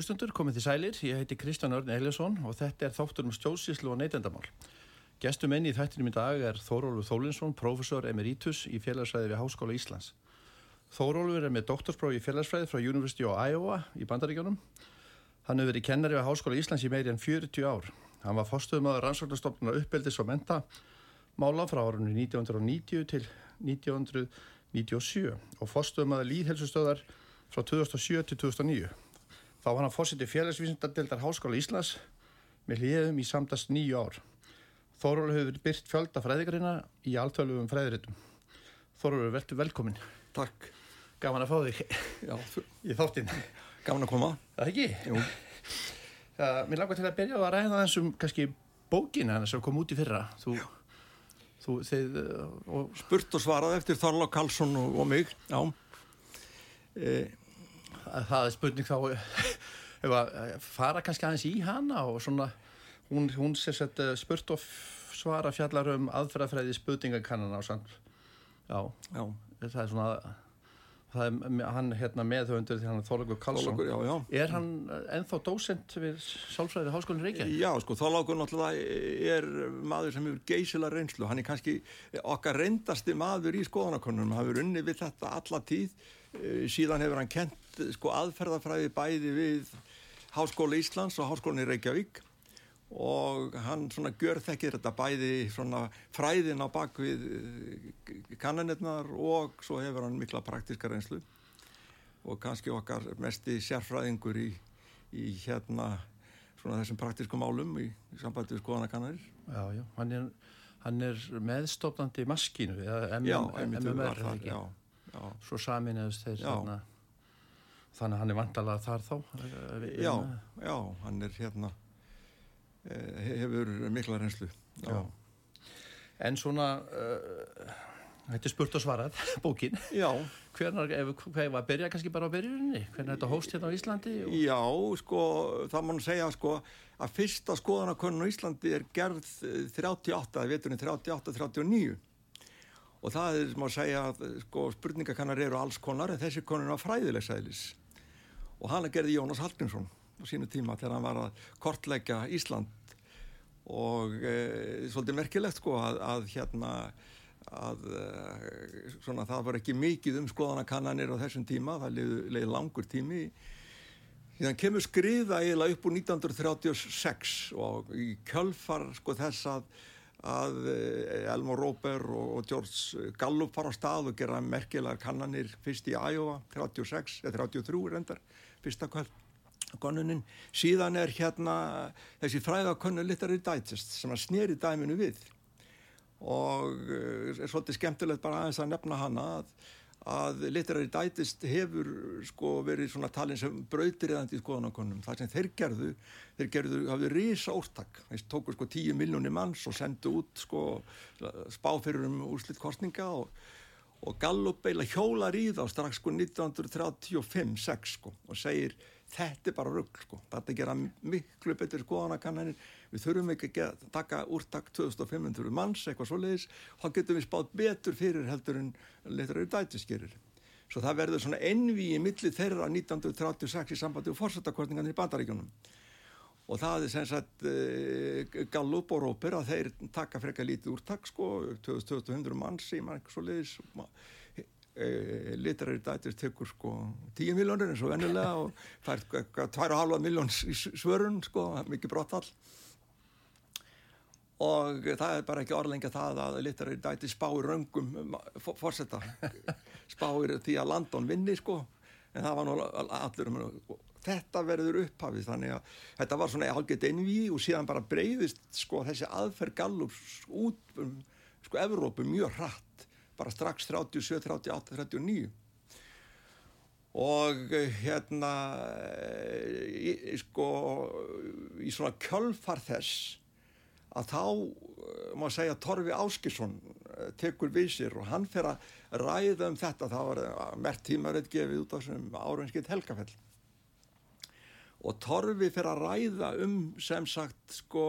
Hlustundur, komið til sælir, ég heiti Kristján Örn Eilesson og þetta er þáttur um stjórnsýslu og neytendamál. Gestum enni í þættinum í dag er Þórólfur Þólinsson, professor emeritus í félagsfræði við Háskóla Íslands. Þórólfur er með doktorsprófi í félagsfræði frá University of Iowa í Bandaríkjónum. Hann hefur verið kennari við Háskóla Íslands í meiri en 40 ár. Hann var fórstuðum að rannsóknarstofnuna uppeldis og mentamála frá árunni 1990 til 1997 og fórstuðum að líðhelsustöðar frá 2007 til 2009. Þá var hann fórsetið félagsvísindardildar Háskóla Íslands með hlýðum í samtast nýju ár. Þórólu hefur byrt fjölda fræðikarina í alþjóðlugum fræðiritum. Þórólu, verður velkomin. Takk. Gaman að fá þig Já, í þáttinn. gaman að koma. Það ekki? Jú. Það, mér langar til að byrja að ræða þessum kannski bókina hennar sem kom út í fyrra. Þú, þú þeir, uh, og Spurt og svarað eftir Þorlá Karlsson og, og mig. Já. E, að það er spurning þá fara kannski aðeins í hana og svona hún, hún sér sett uh, spurt og svara fjallar um aðferðafræði spurningakannan á sann já, já. það er svona það er hann hérna meðhöndur því hann er Þorlagur Karlsson já, já. er hann uh, ennþá dósent við Sálfræði Háskólinn Reykjavík? Já, sko, Þorlákur náttúrulega er maður sem hefur geysila reynslu. Hann er kannski okkar reyndasti maður í skoðanakonunum. Hann hefur unni við þetta alla tíð. Síðan hefur hann kent sko, aðferðafræði bæði við Háskóla Íslands og Háskólinni Reykjavík og hann svona gjör þekkir þetta bæði svona fræðin á bakvið kannanirnar og svo hefur hann mikla praktiska reynslu og kannski okkar mesti sérfræðingur í, í hérna svona þessum praktiskum málum í, í sambandi við skoðanakannanir. Já, já, hann er, hann er meðstofnandi maskínu eða MM, Já, MMR, ekki? já, já. Svo saminuðust þeir Já. Þannig að hann er vantalega þar þá Já, já, hann er hérna eh, hefur mikla reynslu. Já. En svona uh, þetta er spurt og svarað bókin, Já, hvernig ef hvað var að byrja kannski bara á byrjuninni, hvernig þetta hóst hérna á Íslandi og, já, sko, það má nú segja sko að fyrsta skoðanakönnun á Íslandi er gerð eh, 38, veturinn 38-39 og það er, segja, að sko, spurningakannar eru alls konar en þessi konun var fræðilegsæðlis og hana gerði Jónas Hallgrímsson á sínu tíma þegar hann var að kortleggja Ísland. Og e, svolítið merkilegt sko að, að hérna að e, svona það var ekki mikið um skoðanakannanir á þessum tíma, það leiði leið langur tími. Þannig kemur skriða eiginlega upp úr 1936 og í kjölfar sko þess að, að eh, Elmar Róper og, og George Gallup fara á stað og gera merkilegar kannanir fyrst í Iowa 36, eða 33 reyndar, fyrsta konnunin. Síðan er hérna þessi fræðakonnu Literary Digest sem að sneri dæminu við og eh, er svolítið skemmtilegt bara aðeins að nefna hana að að Literary Digest hefur sko verið svona talin sem brautriðandi skoðanakonum. Það sem þeir gerðu, þeir gerðu, hafðu risa úrtak. Þeir tóku sko 10 miljónir manns og sendu út sko spáfyrir um úrslitt kostninga og, og Gallup eila hjólar í þá strax sko 1935-6 sko og segir þetta er bara rugg sko. Þetta gera miklu betur skoðanakannanir. Við þurfum ekki að taka úrtak 2500 manns, eitthvað svoleiðis. Þá getum við spátt betur fyrir heldur en Literary Digest gerir. Svo það verður svona envi í milli þeirra 1936 í sambandi og fórsetakostningarnir í bandaríkjunum. Og það er sem sagt uh, Gallup og Róper að þeir taka frekka lítið úrtak sko 2200 manns í mann svo leiðis uh, literæri dættir tekur sko 10 miljónir eins og vennilega og fær 2,5 miljón svörun sko, mikið brottall og það er bara ekki orðlengi það að literæri dættir spáir röngum um, fórsetta spáir því að Landon vinni sko. En það var nú allur um þetta verður upphafið þannig að þetta var svona algjört einví og síðan bara breyðist sko þessi aðferð Gallups út um sko Evrópu mjög hratt bara strax 37, 38, 39 og hérna í, sko í svona kjölfar þess að þá má segja Torfi Áskisson tekur við sér og hann fer að ræða um þetta. Það var mert tímarið gefið út á sem áraunskitt helgafell og Torfi fyrir að ræða um sem sagt sko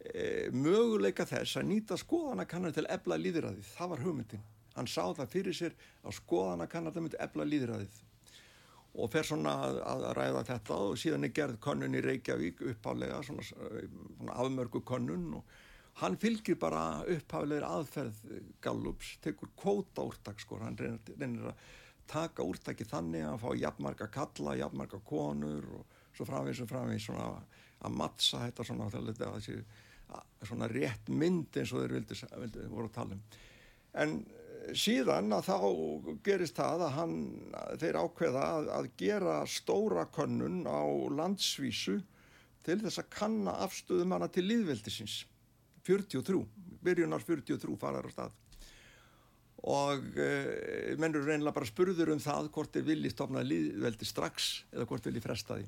e, möguleika þess að nýta skoðanakannar til ebla líðræðið, það var hugmyndin. Hann sá það fyrir sér að skoðanakannar það myndi ebla líðræðið og fer svona að, að ræða þetta og síðan er gerð konnun í Reykjavík upphálega svona, svona afmörgu konnun og hann fylgir bara upphálegur aðferð Gallups, tekur kvóta úrtak sko, hann reynir, reynir að taka úrtaki þannig að hann fá jafnmarga kalla, jafnmarga konur og svo framvegis og framvegis svona að mattsa þetta svona þetta þessi svona rétt mynd eins og þeir vildi, vildi voru að tala um. En eh, síðan að þá gerist það að hann, þeir ákveða að, að gera stóra könnun á landsvísu til þess að kanna afstöðum hana til líðveldisins 43, byrjunar 43 farar á stað. Og e, mennur reynilega bara spurður um það hvort þeir vilji stofna líðveldi strax eða hvort þeir vilji fresta því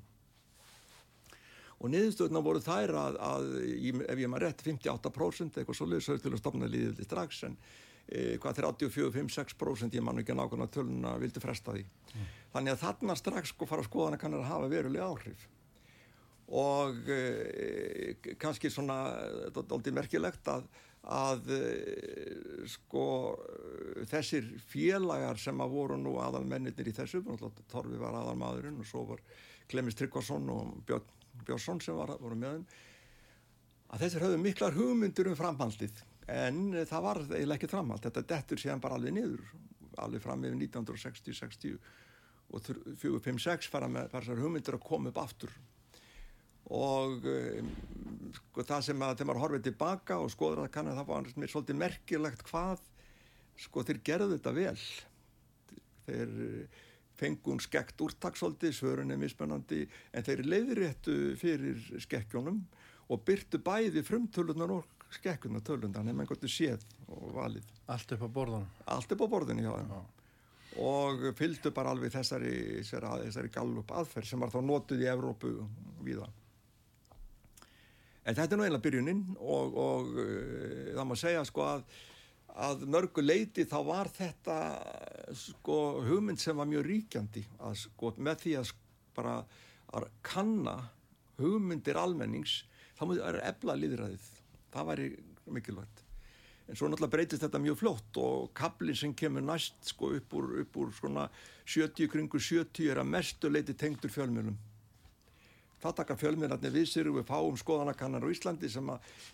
og niðurstöðuna voru þær að, að ef ég maður rétt 58% eitthvað svolítið sögur til að stopna líðildi strax en e, hvað 34-5-6% ég mann ekki að nákvæmlega töluna vildi fresta því mm. þannig að þarna strax sko fara skoðana kannar að hafa verulega áhrif og e, kannski svona doldið merkilegt að, að e, sko þessir félagar sem að voru nú aðalmennir í þessu Torfi var aðalmaðurinn og svo var Clemens Tryggvason og Björn Björnsson sem var, voru með þeim að þessir höfðu miklar hugmyndur um framhaldið en það var eiginlega ekki framhald. Þetta dettur síðan bara alveg niður alveg fram með 1960-60 og 456 fara með þessar hugmyndur að koma upp aftur. Og um, sko, það sem að þeim var horfið tilbaka og skoður að kannu það var mér svolítið merkilegt hvað sko þeir gerðu þetta vel. Þeir fengun skekt úrtaksóldi, svörun er mismunandi en þeir leiðréttu fyrir skekkjónum og byrtu bæði frumtölunar og skekkunartölundan en mann gotur séð og valið. Allt upp á borðunum? Allt upp á borðunum, já. já. Og fylgdu bara alveg þessari, þessari, gallup aðferð sem var þá notuð í Evrópu viða. En þetta er nú einlega byrjunin og, og uh, það má segja sko að að mörgu leiti þá var þetta sko hugmynd sem var mjög ríkjandi að sko með því að bara að kanna hugmyndir almennings þá múið að ebla líðræðið það væri mikilvægt. En svo náttúrulega breytist þetta mjög flott og kaplinn sem kemur næst sko upp úr, upp úr svona 70 kringur 70 er að mestu leiti tengdur fjölmjölum það taka fjölmjölarnir við sér og við fáum skoðanakannar á Íslandi sem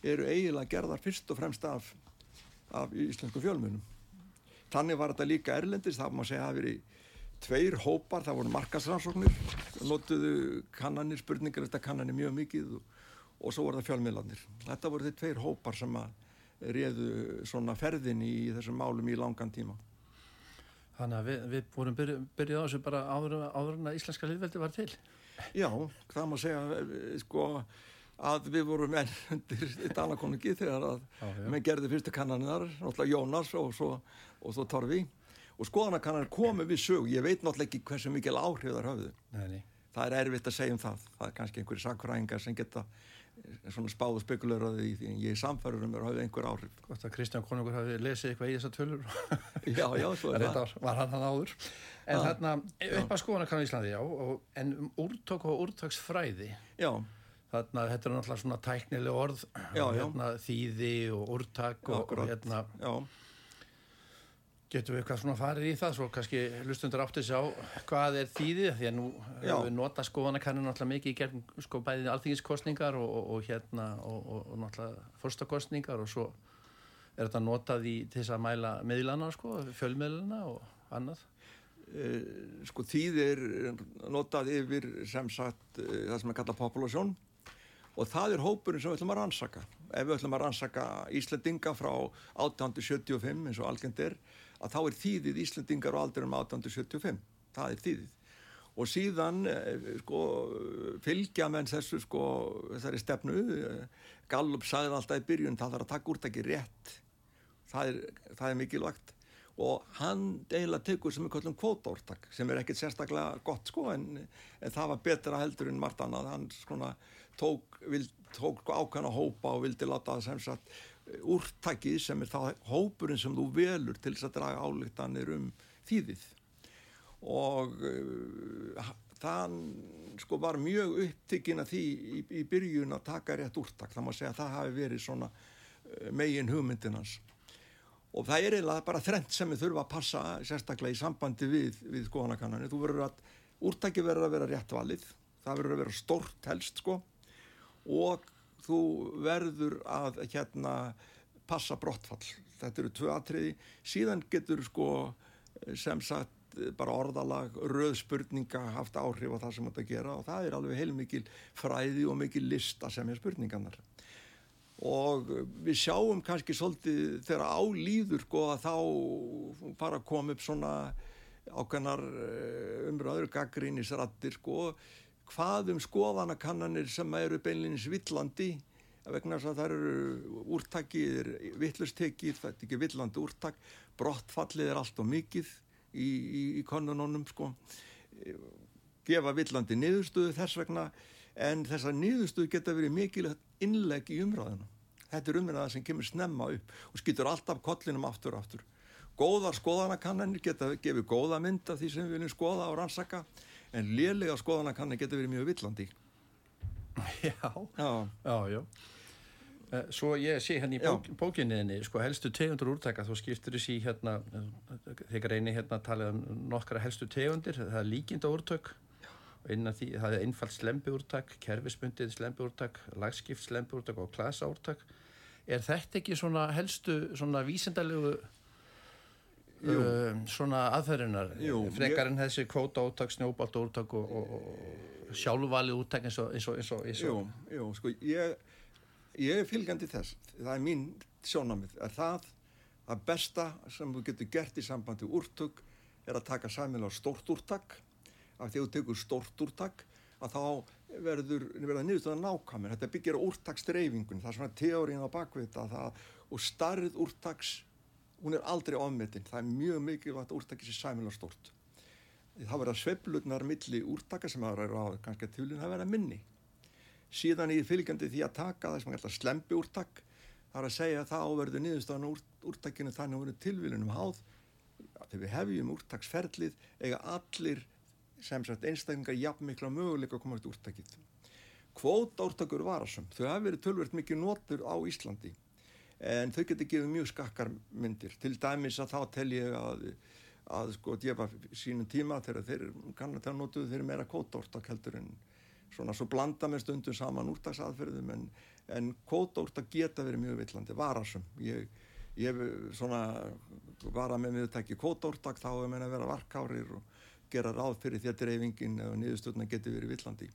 eru eiginlega gerðar fyrst og fremst af af íslensku fjölmunum. Þannig var þetta líka erlendis, það má segja að það veri tveir hópar, það voru markasrannsóknir, notuðu kannanir, spurningar eftir kannanir mjög mikið og, og svo voru það fjölmiðlanir. Þetta voru þeir tveir hópar sem að réðu svona ferðin í þessum málum í langan tíma. Þannig að við, við vorum byrjuð, byrjuð á þessu bara áður, áður en að íslenska liðveldi var til. Já, það má segja, sko, að við vorum enn undir Danakonungi þegar að já, já. menn gerði fyrstu kannaninar, náttúrulega Jónas og svo, og svo Torfi. Og skoðanakannar komu við sög, ég veit náttúrulega ekki hversu mikil áhrif þar höfðu. Nei, nei. það er erfitt að segja um það. Það er kannski einhverju sakfræðingar sem geta eh, svona spáð og spekuleraði því en ég samfærður um að hafa einhver áhrif. Gott að Kristján Konungur hafi lesið eitthvað í þessa tölur. Já, já, svo er það. Var hann hann áður. En þarna, upp að skoðanakannar í Íslandi, já og, en um úrtök og úrtöksfræði Já Þarna, þetta er náttúrulega svona tæknileg orð, já, hérna, þýði og úrtak og, og hérna, Getur við eitthvað svona farið í það, svo kannski lustundur átti sig á hvað er þýðið, því að nú Já. við nota skoðanakanninu náttúrulega mikið í gerðum sko bæðið alþingiskostningar og, og, og hérna og, náttúrulega fórstakostningar og svo er þetta notað í til þess að mæla miðlana sko, fjölmiðluna og annað. Eh, sko þýðir notað yfir sem sagt eh, það sem er kallað population og það er hópurinn sem við ætlum að rannsaka. Ef við ætlum að rannsaka Íslendinga frá 1875 eins og algjörnd er að þá er þýðið Íslendingar á aldrinum 1875 það er þýðið. Og síðan eh, sko fylgja menn þessu sko þessari stefnu. Gallup sagði alltaf í byrjun það þarf að taka úrtaki rétt. Það er, það er mikilvægt. Og hann eiginlega tekur sem við kallum kvótaórtak sem er ekkert sérstaklega gott sko en, en það var betra heldur en margt annað. Hann svona tók, tók ákvæmna hópa og vildi láta það sem sagt úrtakið sem er það hópurinn sem þú velur til þess að draga álíktanir um þýðið. Og uh, þann sko var mjög upptikinn að því í, í byrjun að taka rétt úrtak. Það má segja að það hafi verið svona uh, megin hugmyndinans og það er eiginlega bara þrent sem við þurfum að passa sérstaklega í sambandi við, við skoðanakannanir. Þú verður að, úrtæki verður að vera rétt valið, það verður að vera stort helst sko og þú verður að hérna passa brottfall. Þetta eru tvö atriði. Síðan getur sko sem sagt bara orðalag, röð spurninga haft áhrif á það sem þetta gera og það er alveg heilmikil fræði og mikil lista sem er spurningannar og við sjáum kannski svolítið þegar álýður sko að þá fara að koma upp svona ákveðnar umröður gaggrínisrattir sko hvað um skoðanakannanir sem eru beinlinnins villandi vegna þess að það eru úrtakið vittlustekið, þetta er ekki villandi úrtak brottfallið er allt og mikið í, í, í konunónum sko gefa villandi niðurstöðu þess vegna en þessar niðurstöðu geta verið mikilvægt innleg í umræðina. Þetta er umræða sem kemur snemma upp og skýtur alltaf kollinum aftur aftur. Góðar skoðanakannanir geta gefið góða mynd af því sem við viljum skoða og rannsaka en lélega skoðanakannanir geta verið mjög villandi. Já, Já, já, já. Eh, Svo ég sé hérna í bók, bókinniðinni, sko helstu tegundur úrtaka, þú skiptir þessi hérna, þegar reyni hérna tala um nokkra helstu tegundir, það er líkinda úrtök, innan því, það er einfalt slembi úrtak, kerfisbundið slembi úrtak, lagskipt slembi úrtak og klasa úrtak. Er þetta ekki svona helstu, svona vísindalegu Uh, svona aðferðinar, Jú, frekar en þessi kvóta úrtak, snjóbalta úrtak og, og, sjálfvalið úrtak eins og, eins og, eins og, eins jú, og. Jú, sko ég, ég er fylgandi þess, það er mín sjónamið, er það að besta sem þú getur gert í sambandi úrtök er að taka sæmilega stórt úrtak? Af því að þú tekur stórt úrtak að þá verður niðurstöða nákvæmur, þetta byggir á úrtaksdreifingun, það er svona teórin á bakvita það, og starrið úrtaks hún er aldrei ofmetinn, það er mjög mikilvægt að úrtakið sé sæmilega stórt. Það verða sveiflurnar milli úrtaka sem það eru á kannski að tjúlinn það verða minni. Síðan í fylgjandi því að taka það sem er alltaf slempi úrtak það er að segja að það áverður niðurstofan úr, úrtakinu þannig að verður tilvílunum háð. Þegar við hefjum úrtaksferlið eiga allir sem sagt einstaklingar jafn mikla möguleika að koma út úrtakið. Kvóta úrtakur varasum þau hafa verið tölvert mikið notur á Íslandi en þau getur gefið mjög skakkar myndir. Til dæmis að þá tel ég að að sko djefa sínum tíma þegar þeir kannan þegar notuðu þeir meira kvótaúrtak heldur en svona svo blanda með stundum saman úrtaksaðferðum en, en kvótaúrtak geta verið mjög villandi, varasum ég, ég svona vara með miðutæki kvótaúrtak þá er meina að vera varkárir og gera ráð fyrir því að dreifingin eða niðurstöðna geti verið villandi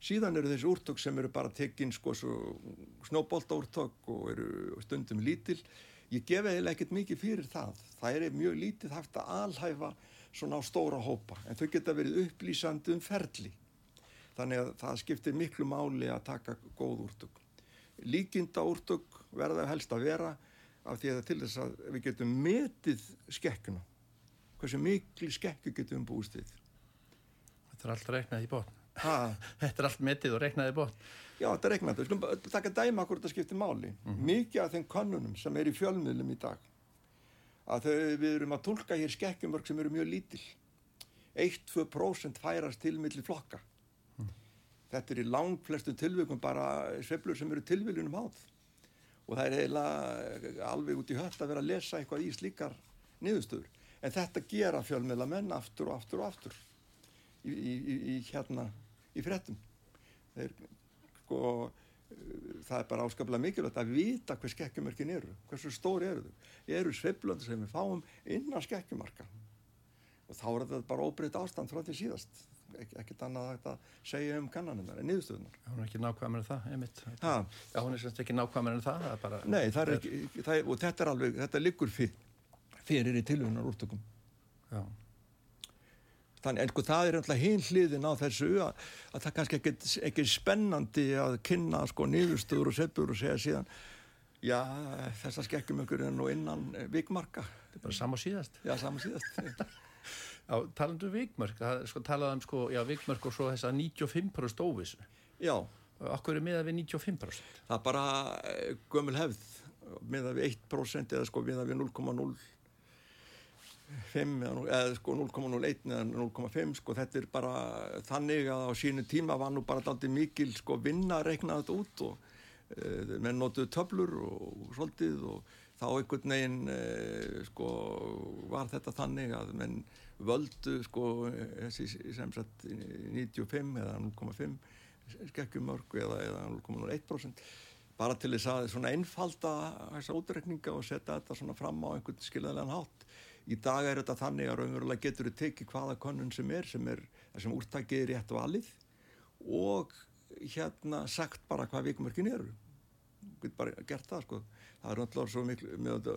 síðan eru þessi úrtök sem eru bara tekinn sko snóbolta úrtök og eru stundum lítil. Ég gef eiginlega ekkert mikið fyrir það. Það er mjög lítið haft að alhæfa svona á stóra hópa en þau geta verið upplýsandi um ferli. Þannig að það skiptir miklu máli að taka góð úrtök. Líkinda úrtök verða helst að vera af því að til þess að við getum metið skekkuna hversu miklu skekku getum við búist við. Þetta er allt reiknað í botn. Ha, Þetta er allt metið og reiknað í botn. já þetta er reiknandi, við skulum taka dæma hvort það skiptir máli. Mikið af þeim kannunum sem er í fjölmiðlum í dag að þau, við erum að tólka hér skekkjumörk sem eru mjög lítil. 1-2% færast til milli flokka. Þetta er í lang flestum tilvikum bara sveiflur sem eru tilviljunum háð. Og það er eiginlega alveg út í hött að vera að lesa eitthvað í slíkar niðurstöður. En þetta gera fjölmiðla menn aftur og aftur og aftur í, í, í hérna í frettum þeir sko það er bara áskaplega mikilvægt að vita hver skekkjumörkin eru hversu stóri eru þau. Eru sveiflandi sem við fáum innan skekkjumarka? Og þá er þetta bara óbreytt ástand frá því síðast. Ek, ekkert annað að segja um kannaninnar en niðurstöðunar hún er ekki nákvæmur en það, einmitt. Ha. já, hún er semst ekki nákvæmur en það, það bara, nei, það er ekki, það er, og þetta er alveg þetta liggur fyr, fyrir í tilvöðunar úrtökum já Þannig, en sko það er alltaf hinn hliðin á þessu að, að það kannski ekki, ekki spennandi að kynna sko niðurstöður og seppur og segja síðan já þessar skekkjum ykkur er nú innan eh, vikmarka. þetta er bara sam og síðast Já, saman síðast. já, talandu um vikmörk, það sko talað um sko, já, vikmörk og svo þess að 95% óvissu já, okkur er miðað við 95% það er bara eh, gömul hefð meða við 1% eða sko meða við 0,0 5 eða, sko 0,01 eða 0,5 sko þetta er bara þannig að á sínu tíma var nú bara alltaf mikil sko vinna að rekna þetta út og e, menn notuðu töflur og, svolítið og þá einhvern veginn e, sko var þetta þannig að menn völdu sko sem sagt 95 eða 0,5 skekkjumörg eða, eða 0,01% bara til þess að svona einfalda þessa útrekninga og setja þetta svona fram á einhvern skilðarlegan hátt í dag er þetta þannig að raunverulega getur þau tekið hvaða konun sem er sem er þessum úrtækið er rétt valið og hérna sagt bara hvað vikumörkin eru. Getur bara gert það sko. Það er náttúrulega svo miklu með,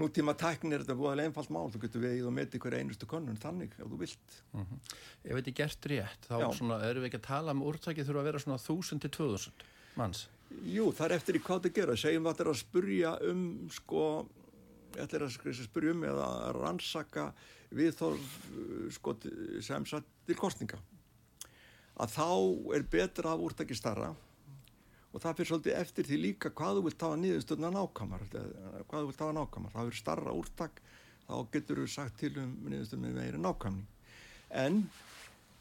nútíma tæknir er þetta búið einfalt mál. Þú getur vegið og metið hverja einustu konun þannig ef þú vilt. Mm -hmm. ef þetta er gert rétt þá svona, erum við ekki að tala um úrtækið þurfa að vera svona 1000 til 2000 manns? Jú, það er eftir í hvað það gera. Segjum að þetta er að spurja um sko ætlir að spyrja um eða að rannsaka viðþorf sko, sem satt til kostninga að þá er betra af úrtæki starra og það fyrir svolítið eftir því líka hvað þú vilt hafa niðurstöðna nákvæmar hvað þú vilt hafa nákvæmar. Það fyrir starra úrtæk þá getur þú sagt til um niðurstöðna með meiri nákvæmni. En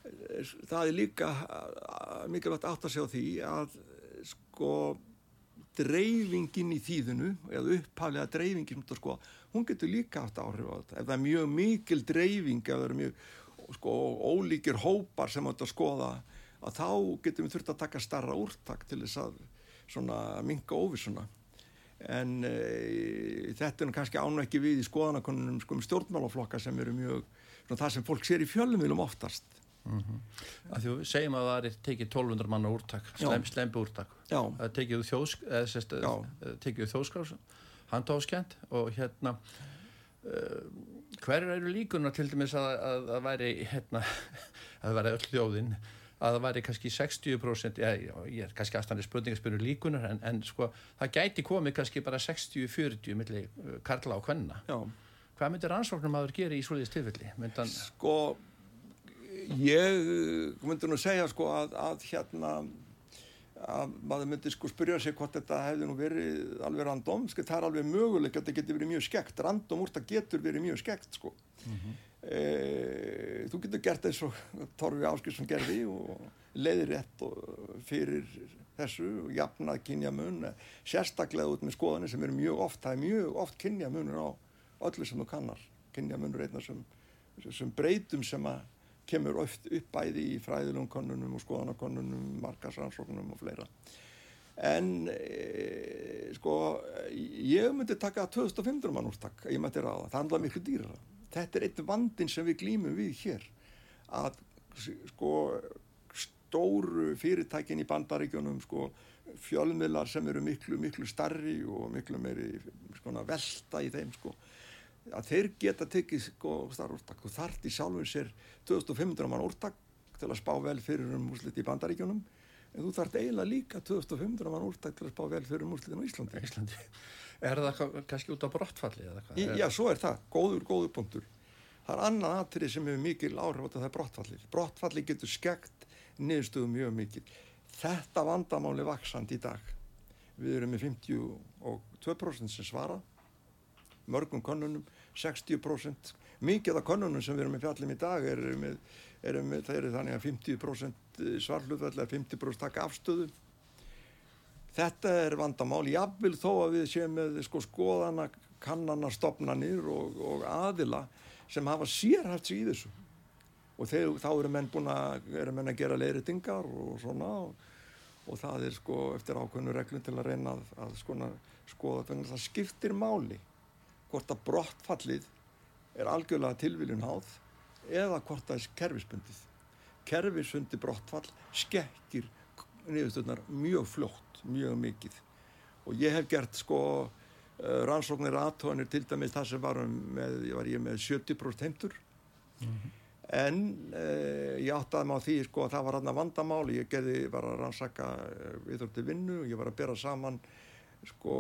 eh, það er líka eh, mikilvægt átt að segja því að sko dreifingin í þýðinu eða upphaflega dreifingin sko, hún getur líka haft áhrif á þetta. Ef það er mjög mikil dreifing ef það eru mjög sko, ólíkir hópar sem átt að skoða að þá getum við þurft að taka starra úrtak til þess að minga óvissuna. En e, þetta er kannski ánu ekki við í skoðanakonunum sko, um stjórnmálaflokka sem eru mjög það sem fólk sér í fjölumilum oftast Mm -hmm. að þú segjum að það er tekið 1200 manna úrtak, slem, slembu úrtak það tekið úr þjóðskrás handháskjönd og hérna uh, hver eru líkunar til dæmis að það væri hérna, að það væri öll þjóðin að það væri kannski 60% já, já, ég er kannski aðstæðanir spurningarspyrur líkunar en, en sko það gæti komið kannski bara 60-40 millir karla og kvenna já. hvað myndir ansvoknum að það gera í svoleiðis tilfelli? Myndan... sko ég myndi nú segja sko að, að hérna að maður myndi sko spyrja sig hvort þetta hefði nú verið alveg random sko það er alveg möguleik að þetta getur verið mjög skekt random úr þetta getur verið mjög skekt sko. Mm -hmm. e, þú getur gert eins og Torfi Áskilsson gerði og leiðir rétt fyrir þessu og jafnað kynjamun sérstaklega út með skoðanir sem eru mjög oft það er mjög oft kynjamunur á öllu sem þú kannar. Kynjamunur einna sem, sem breytum sem að kemur oft upp bæði í fræðilum konunum og skoðanakonunum, markarsrannsóknunum og fleira. En e, sko, ég myndi taka 2500 mann úrtak, ég myndi ráða, það handla miklu dýra. Þetta er eitt vandin sem við glýmum við hér, að sko, stóru fyrirtækin í bandaríkjónum, sko, fjölmiðlar sem eru miklu, miklu starri og miklu meiri sko, velta í þeim, sko, að þeir geta tekið sko starfúrtak og þart í sjálfum sér 2500 mann úrtak til að spá vel fyrir um úrslit í bandaríkjunum en þú þart eiginlega líka 2500 mann úrtak til að spá vel fyrir um úrslitin á Íslandi. Íslandi. Er það kannski út á brottfalli? Í, já, svo er það. Góður, góður punktur. Það er annað atrið sem hefur mikil áhrif á þetta, það brottfalli. Brottfalli getur skekt niðurstöðum mjög mikil. Þetta vandamáli vaksand í dag. Við erum með 52% sem svara mörgum konunum 60% mikið af konunum sem við erum með fjallum í dag eru með, eru með það eru þannig að 50% svarluðvall eða 50% taka afstöðu. Þetta er vandamál. Jafnvel þó að við séum með sko skoðana kannana stopnanir og, og aðila sem hafa sérhæft sig í þessu. Og þeir, þá eru menn að, eru menn að gera leiritingar og svona og, og það er sko eftir ákveðnu reglum til að reyna að, að skona, skoða þannig að það skiptir máli hvort að brottfallið er algjörlega tilviljun háð eða hvort það er kerfisbundið. Kerfisbundi brottfall skekkir niðurstöðnar mjög fljótt, mjög mikið og ég hef gert sko uh, rannsóknir aðtóðanir til dæmis það sem var, með, var ég með 70% heimtur mm -hmm. en uh, ég áttaði mig á því sko að það var aðna vandamál ég gerði, var að rannsaka uh, viðhorti vinnu og ég var að bera saman sko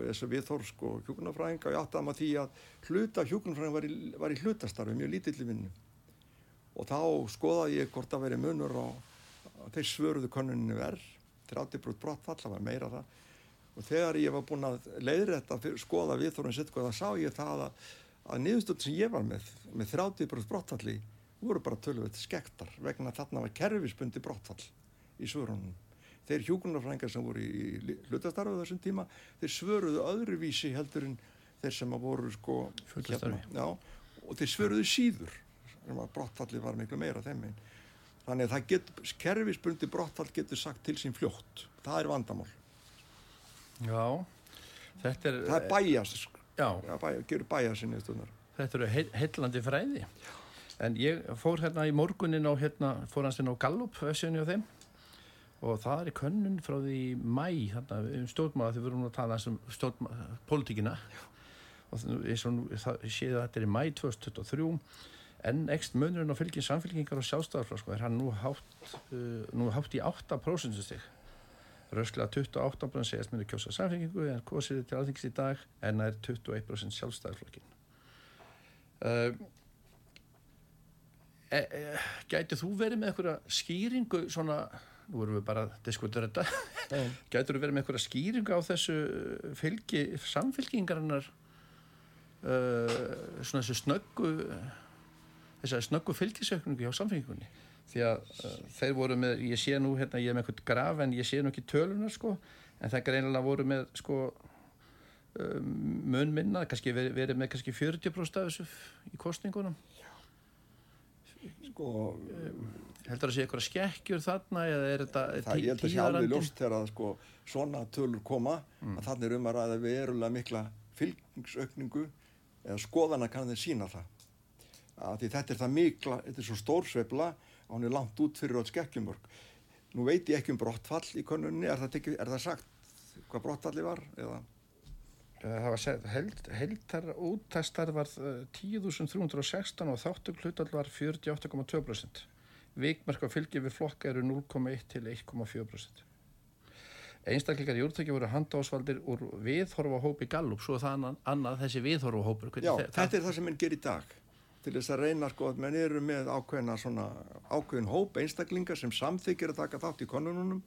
þessu viðhorf sko hjókunarfræðinga og ég áttaði mig á því að hluta hjókunarfræðinga var, var í hlutastarfi mjög lítilli vinnu. Og þá skoðaði ég hvort að veri munur og þeir svöruðu konuninu verð 30% brottfall, það var meira það og þegar ég var búin að leiðrætta að skoða viðþórun sitt þá sá ég það að, að niðurstöld sem ég var með með 30% brottfalli voru bara tölvöld skektar vegna þarna var kerfisbundi brottfall í svörunum þeir hjókunarfrængar sem voru í hlutastarfu þessum tíma, þeir svöruðu öðruvísi heldur en þeir sem voru sko hérna, já, og þeir svöruðu síður sem að brottfalli var miklu meira þeim einn þannig að það getur, kerfisbundi brottfall getur sagt til sín fljótt. Það er vandamál. Já, þetta er það er bæjas Já, Já, bæja, gerur bæjasinni þetta eru heil, heillandi fræði. En ég fór hérna í morgunin á hérna, fór hans inn á Gallup össinu og þeim og það er könnun frá því mæ um stjórnmála þegar við vorum að tala um stjórnmála, politíkina og eins og það séð að þetta er í mæ 2023 en ekst munurinn á fylgjum samfélkingar og sjálfstæðarflokk er hann nú hátt, uh, nú hátt í 8% stig rösklega 28% segast myndu kjósa samfélkingu en kosið til aðþingst í dag en það er 21% sjálfstæðarflokkin uh, e, e, Gætið þú verið með eitthvað skýringu svona, nú vorum við bara að diskutera þetta. Gætið þú verið með eitthvað skýringu á þessu fylgi samfélkingarinnar uh, svona þessu snöggu þessari snöggu fylgisökningu hjá samfélkingunni því að uh, þeir voru með, ég sé nú hérna, ég er með eitthvað graf en ég sé nú ekki tölunar sko, en það greinilega voru með sko um, mun minna, kannski verið, verið með kannski 40% af þessu í kostningunum sko heldur það að sé eitthvað skekkjur þarna eða er þetta það ég held að sé alveg ljóst þegar að sko svona tölur koma mm. að þannig er um að ræða verulega mikla fylgingsaukningu eða skoðana kann þeir sína það að því þetta er það mikla, þetta er svo stórsveifla og hann er langt út fyrir átt skekkjumörk. Nú veit ég ekki um brottfall í konunni, er það, tekið, er það sagt hvað brottfalli var? Eða? Það var held, heldar úttæstar var 10.316 og þáttuk hlutall var 48,2%. Vikmarka fylgi við flokka eru 0,1 til 1,4%. Einstakleikar í úrtökja voru handásvaldir úr viðhorfa hópi Gallup, svo það annað, annað þessi viðhorfa hópur. Já, þetta er það sem henn ger í dag til þess að reyna sko að menn eru með ákveðina svona ákveðin hóp einstaklingar sem samþykir að taka þátt í konununum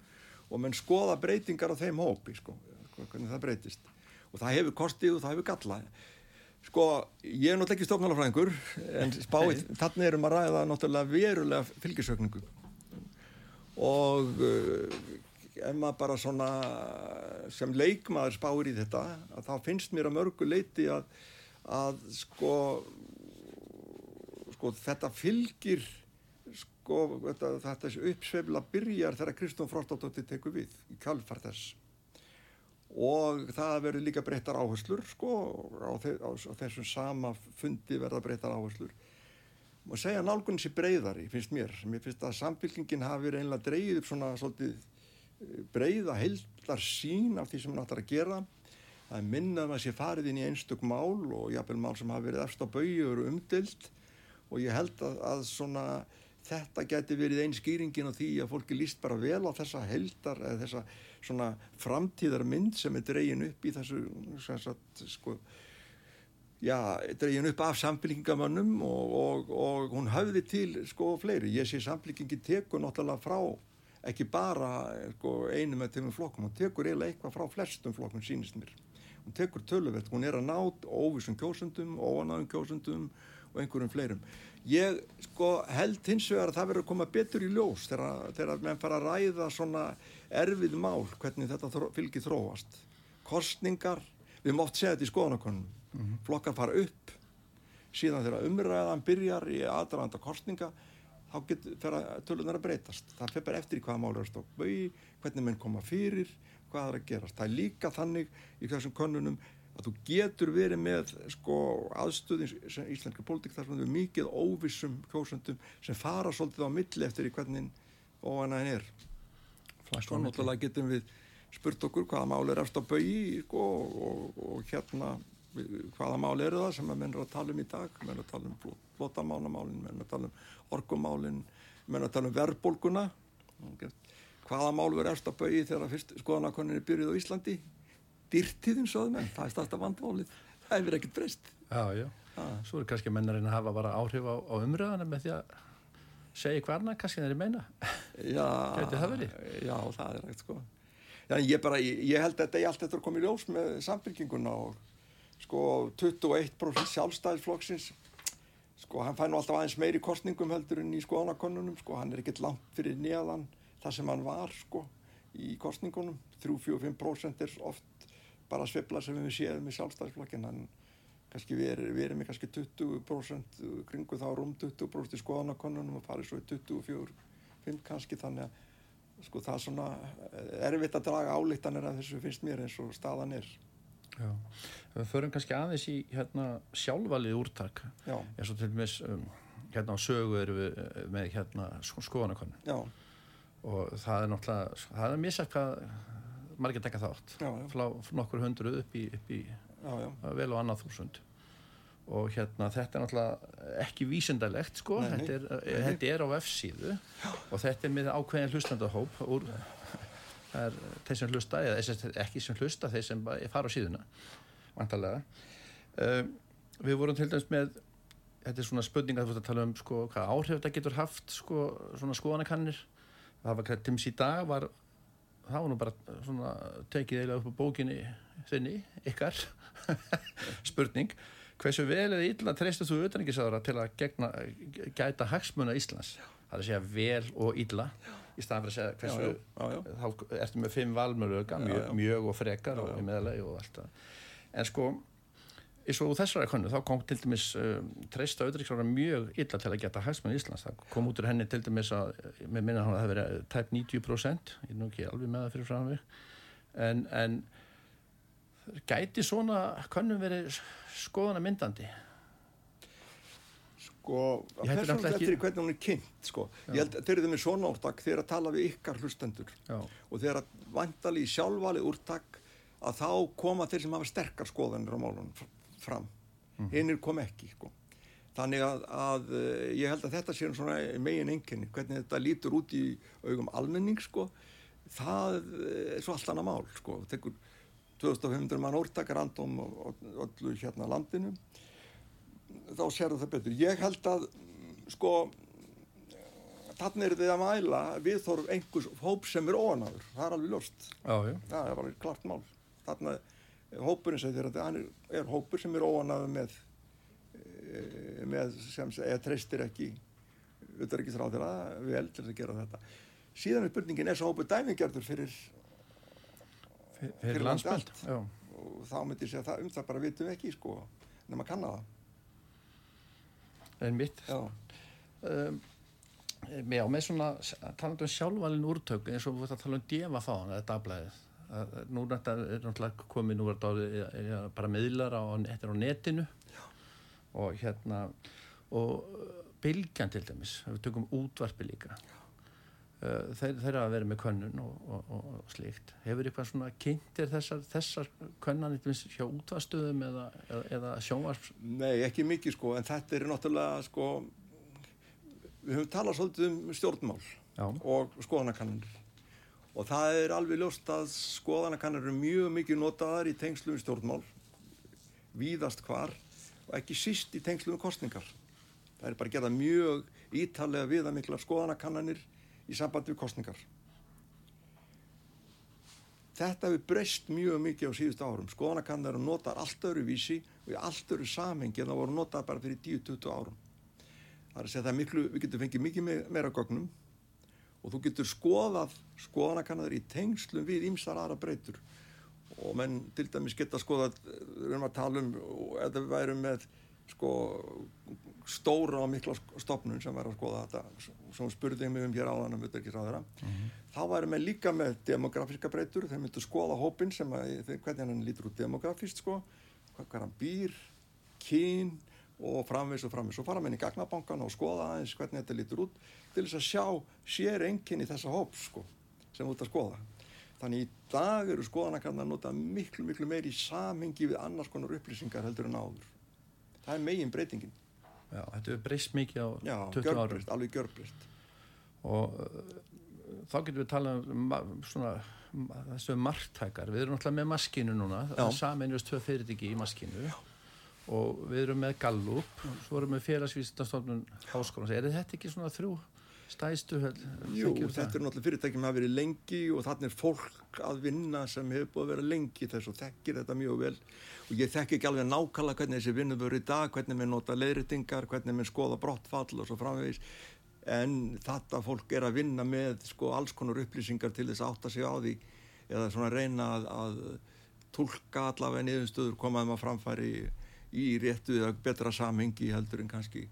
og menn skoða breytingar á þeim hópi sko, hvernig það breytist og það hefur kostið og það hefur gallað. Sko, ég er náttúrulega ekki stofnalafræðingur en spáið, þarna erum að ræða náttúrulega verulega fylgisökningu og uh, ef maður bara svona sem leikmaður spáir í þetta að þá finnst mér að mörgu leiti að, að sko sko þetta fylgir sko þetta, þetta uppsveifla byrjar þegar Kristján Frostóttir tekur við í kalfar þess og það verður líka breyttar áherslur sko á, á, á þessum sama fundi verða breyttar áherslur. Og segja nálgunni sér breyðari finnst mér, mér finnst að samfélkingin hafi reynilega dreyið upp svona svolítið eh, breyða heldar sín af því sem hann áttar að gera. Það er minnað að sé farið inn í einstök mál og jáfnveil mál sem hafi verið eftir á bau og umdilt og ég held að, að svona, þetta geti verið einn skýringin á því að fólki líst bara vel á þessa heldar eða þessa svona framtíðarmynd sem er dregin upp í þessu sagt, sko, já, dregin upp af samfélkingamönnum og, og, og hún hafði til sko fleiri, ég sé samfélkingi tekur náttúrulega frá ekki bara sko, einu með þeim flokkum, hún tekur eiginlega eitthvað frá flestum flokkum sínist mér. Hún tekur töluvert, hún er að ná óvísum kjósundum, óanáðum kjósundum og einhverjum fleirum. Ég sko, held hins vegar að það verður að koma betur í ljós þegar, þegar menn fara að ræða svona erfið mál hvernig þetta þró, fylgir þróast. Kostningar, við mátt segja þetta í skoðanakonum, mm -hmm. flokkar fara upp, síðan þegar umræðan byrjar í aðdraðanda kostninga þá getur tölunar að breytast það bara eftir í hvaða máli er stók bau hvernig menn koma fyrir, hvað er að gerast það er líka þannig í þessum konunum að þú getur verið með sko aðstöðin sem íslenska pólitík þar sem við mikið óvissum kjósöndum sem fara svolítið á milli eftir í hvernig óanæðin er. Svo náttúrulega getum við spurt okkur hvaða máli er eftir að bau sko, og, og, og hérna hvaða máli eru það sem að menn er að tala um í dag? Menn er að tala um flotamánamálin menn er að tala um orkumálin menn er að tala um verðbólguna. Hvaða mál verður eftir að bau þegar fyrst skoðanakoninni byrjuð á Íslandi dyrtiðum sögðu menn, það er starta vandválið það hefur ekkert breyst. Já, já, ah. svo er kannski mennarinn að hafa bara áhrif á, á umröðana með því að segja hverna kannski þeir meina. Já, það já, það er ekkert sko. Já, ég, bara, ég, ég held að þetta er allt eftir að koma í ljós með samfélkinguna og sko 21% sjálfstæðisflokksins. Sko hann fær nú alltaf aðeins meiri kostningum heldur en í skoðanakonunum sko. Hann er ekkert langt fyrir nýjaðan það sem hann var sko í kostningunum 3-4-5% er oft bara svibla sem við séum með sjálfstæðisflokkin en kannski við, er, við erum í kannski 20% kringu þá rúm 20% í skoðanakonunum og farið svo í 24-5 kannski þannig að sko það er svona erfitt að draga álíktanir að þessu finnst mér eins og staðan er. Já, við förum kannski aðeins í hérna sjálfvalið úrtak. Eins og til dæmis um, hérna á sögu erum við eh, með hérna skoðanakonun og það er náttúrulega, það er sætt hvað margir tekka þátt. Já, já. frá nokkur hundruð upp í, upp í já, vel og annað þúsund. Og hérna þetta er náttúrulega ekki vísendalegt sko, nei, nei. Þetta, er, þetta er á F-síðu og þetta er með ákveðin hlustandahóp úr er þeir sem hlusta, eða ekki sem hlusta þeir sem fara á síðuna vantarlega um, við vorum til dæmis með þetta er svona spurning að þú veist að tala um sko, hvað áhrif þetta getur haft sko, svona skoðanakannir. Það var krættums í dag var það var nú bara svona tekið eiginlega upp á bókinni þinni, ykkar spurning. Hversu vel eða illa treystu þú auðvitaðningisára til að gegna, gæta hagsmuna Íslands? Það er að segja vel og illa í staðan fyrir að segja hversu já, já, já, þá ertu með fimm valmuröga mjög, og frekar og í meðalagi og allt það. En sko eins og þessari konu þá kom til dæmis um, treysta auðvitaðningisára mjög illa til að geta hagsmuna Íslands. Það kom út úr henni til dæmis að með minna hann að það verið tæp 90% ég er nú ekki alveg með það fyrir fram en, en gæti svona konum verið skoðana myndandi? Sko að persónulega ekki... hvernig hún er kynnt sko, Já. ég held að þeir eru með svona úrtak þegar að tala við ykkar hlustendur. Já. og þegar að vandali í sjálfvali úrtak að þá koma þeir sem hafa sterkar skoðanir á málunum fram, mm. hinnir kom ekki sko. Þannig að, að eh, ég held að þetta sé svona megin enginni, hvernig þetta lítur út í augum almenning sko. Það er svo allt annað mál sko, tekur 2500 mann úrtakar andum og öllu hérna landinu. Þá sér það betur. Ég held að sko þannig er þið að mæla við þorf einhvers hóp sem er óanaður það er alveg ljóst. Það er alveg klart mál. Þannig hópurinn segir að það er hópur sem er óanaður með eh, með sem eða treystir ekki að vel til að gera þetta. Síðan er spurningin er svo hópur dæmingjörður fyrir fyrir landsmöld? og þá myndi ég segja um það bara vitum ekki sko, nema að kanna það. En mitt? Um, Já, með svona talandu um sjálfvalin úrtök eins og við ætlum að tala um djefa þá þetta afblæðið nú er náttúrulega komið nú bara meðlar á, á netinu já. og hérna og bylgjan til dæmis við tökum útvarpi líka þeir, þeir að vera með könnun og, og, og slíkt hefur eitthvað svona kynntir þessar, þessar könnan hjá útvastuðum eða, eða, eða sjónvarp? Nei, ekki mikið sko en þetta er náttúrulega sko við höfum talað svolítið um stjórnmál Já. og skoðanakannanir og það er alveg ljóst að skoðanakannanir eru mjög mikið notaðar í tengslu um stjórnmál víðast hvar og ekki síst í tengslu um kostningar það er bara gerað mjög ítalega viðamiklar skoðanakannanir í sambandi við kostningar. Þetta hefur breyst mjög mikið á síðust árum. Skoðanakannar notar allt öru vísi og í allt öru samhengi en það voru notað bara fyrir 10-20 árum. Það er að segja að miklu, við getum fengið mikið meira gögnum og þú getur skoðað skoðanakannar í tengslum við ímsar aðra breytur og menn til dæmis geta skoðað, við erum að tala um, eða við værum með sko stóra og mikla stopnun sem var að skoða þetta sem spurðið mig um hér áðan um mm -hmm. þá væri með líka með demografíska breytur, þeir myndu skoða hópin sem að, hvernig hann lítur út demografíst sko, hvað hann býr kín og framvis og framvis og fara með henni í gagnabankan og skoða aðeins hvernig þetta lítur út til þess að sjá sér enginn í þessa hóp sko, sem út að skoða þannig í dag eru skoðanakarnar að nota miklu miklu meiri í samhengi við annars konar upplýsingar heldur en áður það er megin breytingin Já, þetta er breyst mikið á Já, 20 árum. Já, alveg gjörbreyst. Og uh, þá getum við talað um svona, þessu margtækar. Við erum náttúrulega með maskinu núna, saminjast tvö fyrirtiki í maskinu Já. Og við erum með Gallup, svo erum við félagsvísastofnun háskólan. Er þetta ekki svona þrjú stæðstu höll? Jú, þetta er náttúrulega fyrirtæki með að vera lengi og þannig er fólk að vinna sem hefur búið að vera lengi þess og þekkir þetta mjög vel og ég þekki ekki alveg nákvæmlega hvernig þessi vinnu verið í dag, hvernig við nota leiritingar, hvernig við skoða brottfall og svo framvegis en þetta fólk er að vinna með sko alls konar upplýsingar til þess að átta sig á því eða svona reyna að, að tólka allavega niðurstöður komaðum að framfæri í réttu eða betra samhengi heldur en kannski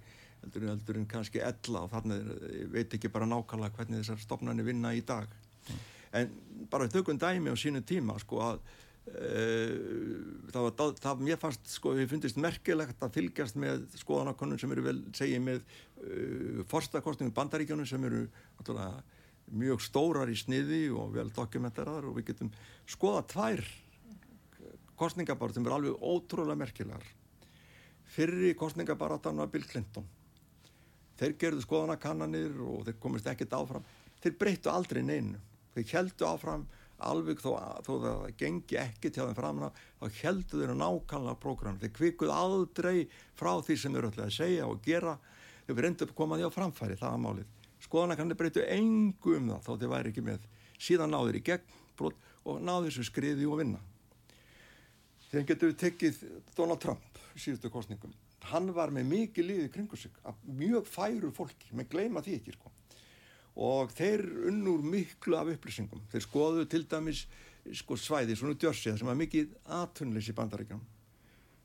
heldur, heldur en kannski ella. Og þannig veit ekki bara nákvæmlega hvernig þessar stopnarnir vinna í dag. Mm. en bara þaukum dæmi á sínu tíma sko að uh, það var, það mér fannst sko, við fundist merkilegt að fylgjast með skoðanakonun sem eru vel segið með uh, forstakostningum bandaríkjónum sem eru náttúrulega mjög stórar í sniði og vel dokumenteraðar og við getum skoða tvær kostningabar sem er alveg ótrúlega merkilegar fyrri kostningabaratan var Bill Clinton. Þeir gerðu skoðanakannanir og þeir komist ekkert áfram. Þeir breyttu aldrei neinu. Þeir heldu áfram alveg þó, þó það gengi ekki til þeim framna þá heldu þeir nákvæmlega prógram þeir kvikuð aldrei frá því sem þeir ætlaði að segja og gera. Þeir reyndu að koma því á framfæri það var málið. Skoðanakannir breyttu engu um það þó þeir væri ekki með. Síðan náður í gegn og náður þessu skriði og vinna. Þegar getur tekið Donald Trump síðustu kostningum hann var með mikið liðið kringu sig mjög færu fólki, með gleima því ekki sko. og þeir unnur miklu af upplýsingum. Þeir skoðu til dæmis sko, svæði svona djörsið sem var mikið aðtunleysi í bandaríkjum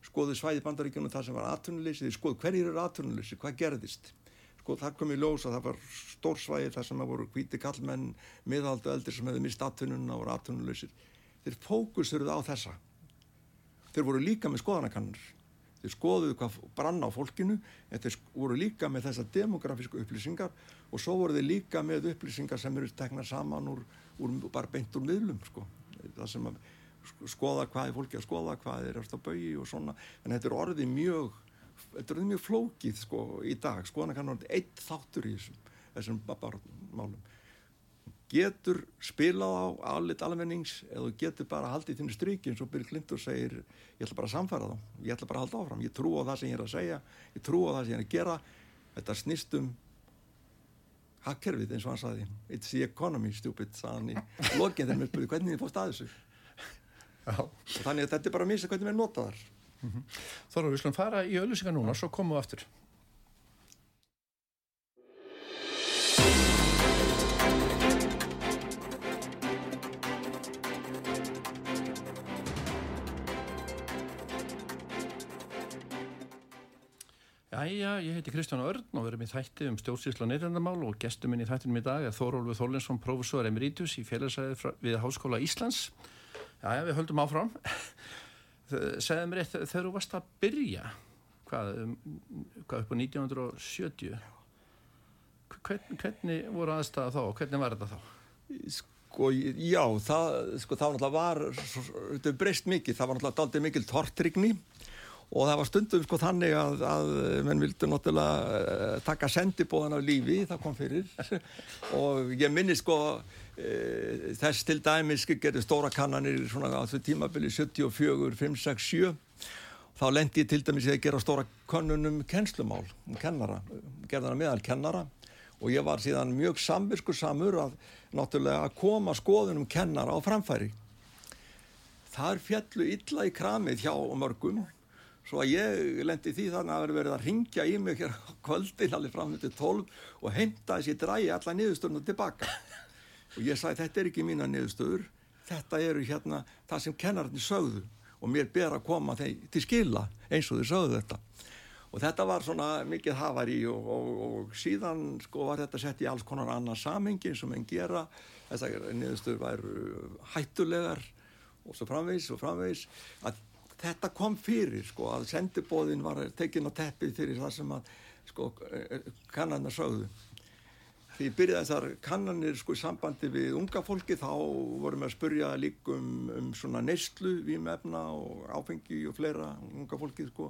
skoðu svæði bandaríkjum það sem var aðtunleysi þeir skoðu hverjir eru aðtunleysi, hvað gerðist. Sko það kom í ljós að það var stór svæði þar sem voru hvíti kallmenn miðaldu eldir sem hefði mist aðtununa og voru aðtunleysir þeir fókusurðu á þessa. Þeir voru líka með skoðanakannur þeir skoðuðu hvað brann á fólkinu en þeir voru líka með þessa demografísku upplýsingar og svo voru þeir líka með upplýsingar sem eru teknað saman úr, úr bara beint úr miðlum sko. það sem að skoða hvað er fólki að skoða, hvað er eftir að bauði og svona, en þetta er orðið mjög þetta er orðið mjög flókið sko í dag, skoðan kannar orðið eitt þáttur í þessum, þessum málum getur spilað á aðlit almennings eða getur bara haldið þínu stryki eins og Bill Clinton segir ég ætla bara að samfæra þá. Ég ætla bara að halda áfram, ég trú á það sem ég er að segja. Ég trú á það sem ég er að gera. Þetta snýst um hakkerfið eins og hann saði it's the economy stupid saðan í login þegar mér spurði hvernig þið fórst að þessu. Þannig að þetta er bara að misa hvernig við notaðar mm -hmm. Þorður, við slum fara í öllusingar núna, svo komum við aftur Jæja, ég heiti Kristján Örn og verðum í þætti um stjórnsýsla og neytendamál og gestur minn í þættinum í dag er Þórólfur Þorlinsson, professor emeritus í félagsæði við Háskóla Íslands. Jæja, við höldum áfram. Segðu mér eitt, þegar þú varst að byrja, hvað, um, hvað upp á 1970, hvern, hvernig voru aðstæða þá og hvernig var þetta þá? Sko, já, það, sko, það var náttúrulega var, þetta breyst mikið, það var náttúrulega aldrei mikil tortrygni og það var stundum sko þannig að, að menn vildu náttúrulega uh, taka sendibóðan af lífi, það kom fyrir. Og ég minni sko uh, þess til dæmis gerði stóra kannanir svona á þessu tímabili 74, 5, 6, 7 þá lendi ég til dæmis að gera stóra kannunum kennslumál um kennara, gerðana meðal kennara. Og ég var síðan mjög samvisku samur að náttúrulega að koma skoðunum kennara á framfæri. Þar fjallu illa í kramið hjá mörgum svo að ég lendi því þannig að það verið að ringja í mig hér á kvöldin allir fram til 12 og heimta þessi drægi alla niðurstöðuna tilbaka og ég sagði þetta er ekki mína niðurstöður. Þetta eru hérna það sem kennararnir sögðu og mér ber að koma þeir til skila eins og þeir sögðu þetta. Og þetta var svona mikið hafari og, og, og síðan sko var þetta sett í alls konar annað samengi sem enn gera. Þessar niðurstöður væru hættulegar og svo framvegs og framvegs að þetta kom fyrir sko að sendibóðin var tekin á teppið fyrir það sem að sko kannarna sögðu. Því byrjaði þessar kannanir sko í sambandi við unga fólki þá vorum við að spurja líkum um, um svona neyslu, vímefna og áfengi og fleira unga fólki sko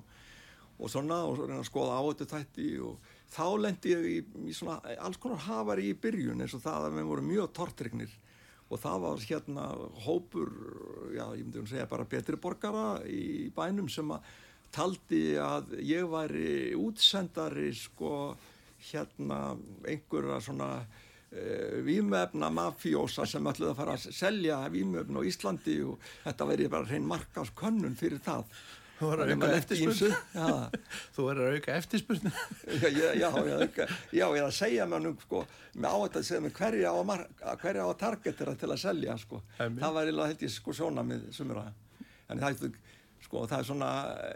og svona og reyna að skoða á þetta þætti og þá lendi ég í, í svona alls konar hafari í byrjun eins og það að við vorum mjög tortrygnir og það var hérna hópur, já ég myndi að segja bara betri borgara í bænum sem að taldi að ég væri útsendari sko hérna einhverja svona uh, vímöfna mafjósa sem ætluði að fara að selja vímöfna á Íslandi og þetta verið bara hrein markas könnun fyrir það Þú verður að auka eftirspurnu Þú verður að auka eftirspurnu Já, já, já, ég er að segja nú sko, með áhætt að segja mér hverja á, hverja á targetera til að selja sko. það var eiginlega held ég sko sjóna með sumura en það er sko það er svona,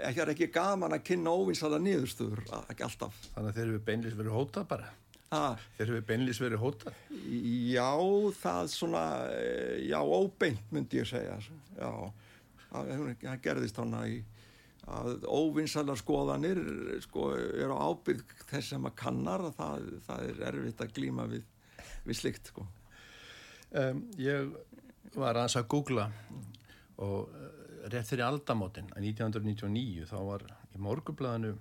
ekki er ekki gaman að kynna óvinsala niðurstöður, ekki alltaf. Þannig að þeir eru beinlis verið hótað bara. Ah, Þeir eru beinlis verið hótað. Já, það svona já, óbeint myndi ég segja. Já, það gerðist hana í að óvinsalar skoðanir sko eru á ábyrg þess sem að kannar að það, það er erfitt að glíma við, við slikt sko um, Ég var aðeins að googla og rétt fyrir aldamótin að 1999 þá var í morgublaðinu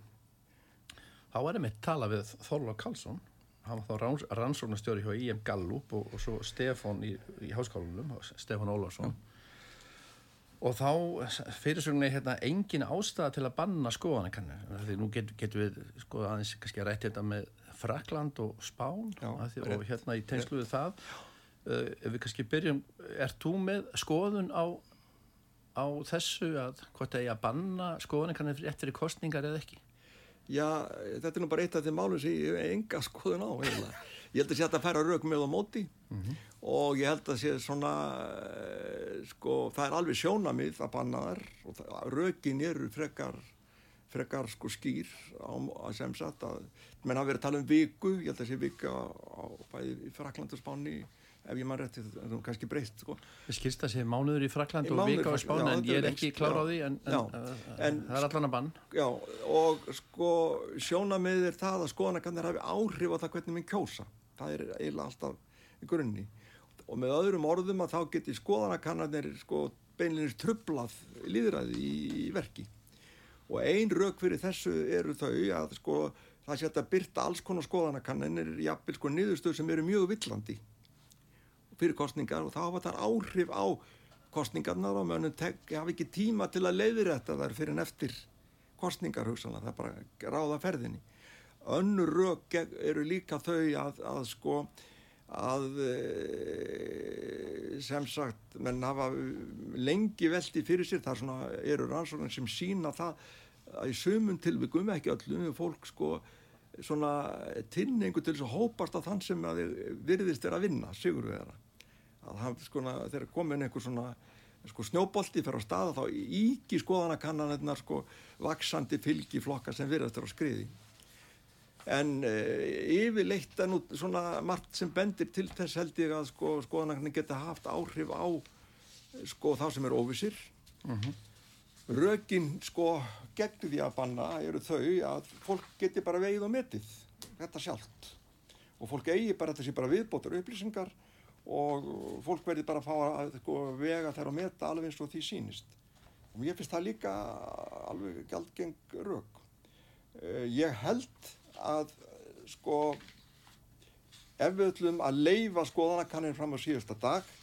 þá var ég með tala við Þorló Karlsson hann var þá rannsóknastjóri hjá I.M. Gallup og, og svo Stefán í, í háskólanum Stefán Ólarsson mm. Og þá fyrirsögninni hérna engin ástæða til að banna skoðanakannu því nú getur get við sko aðeins kannski að rætti þetta með Frakland og Spán Já, því, og hérna í tengslu við það uh, ef við kannski byrjum er þú með skoðun á á þessu að hvort það er að banna skoðan kannið rétt fyrir kostningar eða ekki? Já, þetta er nú bara eitt af því málum sem ég hef enga skoðun á eiginlega. Ég held að sé að það færa rauk með á móti. Mm -hmm. og ég held að sé svona sko, það er alveg sjónamið að banna þar og raukin eru frekar frekar sko skýr á, að sem sagt að menn hafa verið að tala um viku, ég held að sé vika á, á bæði í Fraklandarspáni ef ég mann rétti, það er kannski breyst sko. Ég skilst að sé mánuður í Frakland og vika á Spáni en ég er ekki klára á því en, en, en það er allan að bann. Já, og sko sjónamið er það að skoðanakannir hafi áhrif á það hvernig minn kjósa það er eiginlega alltaf grunni og með öðrum orðum að þá geti skoðanakannir sko beinleginir trublað líðræði í, í verki. Og ein rauk fyrir þessu eru þau að sko það sé að byrta alls konar skoðanakannir jafnvel sko niðurstöð sem eru mjög villandi fyrir kostningar og þá hafa þar áhrif á kostningarnar og mönnum hafa ekki tíma til að leiðirætta þar fyrir en eftir kostningar hugsanlega, það er bara ráða ferðinni. Önnur rauk eru líka þau að, að sko að sem sagt menn hafa lengi veldi fyrir sér, það svona, eru rannsóknar sem sína það að í sömum tilvikum, ekki öllum, fólk sko svona tinningu til þess að hópast að þann sem að virðist er að vinna, sigur við þeirra að hann sko þegar komin einhver svona sko snjóbolti fyrir á staða þá íki skoðanakannanirnar sko vaksandi fylgi flokka sem virðast er á skriði en e, yfirleitt er nú svona margt sem bendir til þess held ég að sko skoðanakannin geta haft áhrif á sko þá sem er óvisir uh -huh. rökin sko gegn því að banna eru þau að fólk geti bara veið og metið þetta sjálft. Og fólk eigi bara þessi bara viðbótur upplýsingar og fólk verði bara að fá að sko, vega þær og meta alveg eins og því sínist og ég finnst það líka alveg gældgeng rauk uh, ég held að sko ef við ætlum að leifa skoðanakannir fram á síðasta dag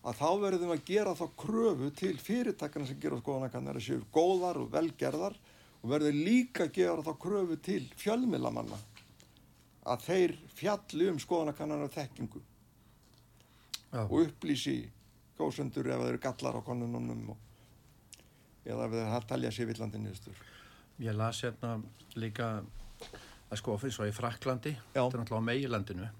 að þá verðum að gera þá kröfu til fyrirtækana sem gera skoðanakannir að séu góðar og velgerðar og verðum líka að gera þá kröfu til fjölmilamanna að þeir fjalli um skoðanakannar af þekkingu Já. og upplýsi góðsendur ef það eru gallar á konununum og, eða ef er talja sér villandin nýðustur. Ég las hérna líka að sko ofins og í Fraklandi, Já. þetta er náttúrulega á meilandinu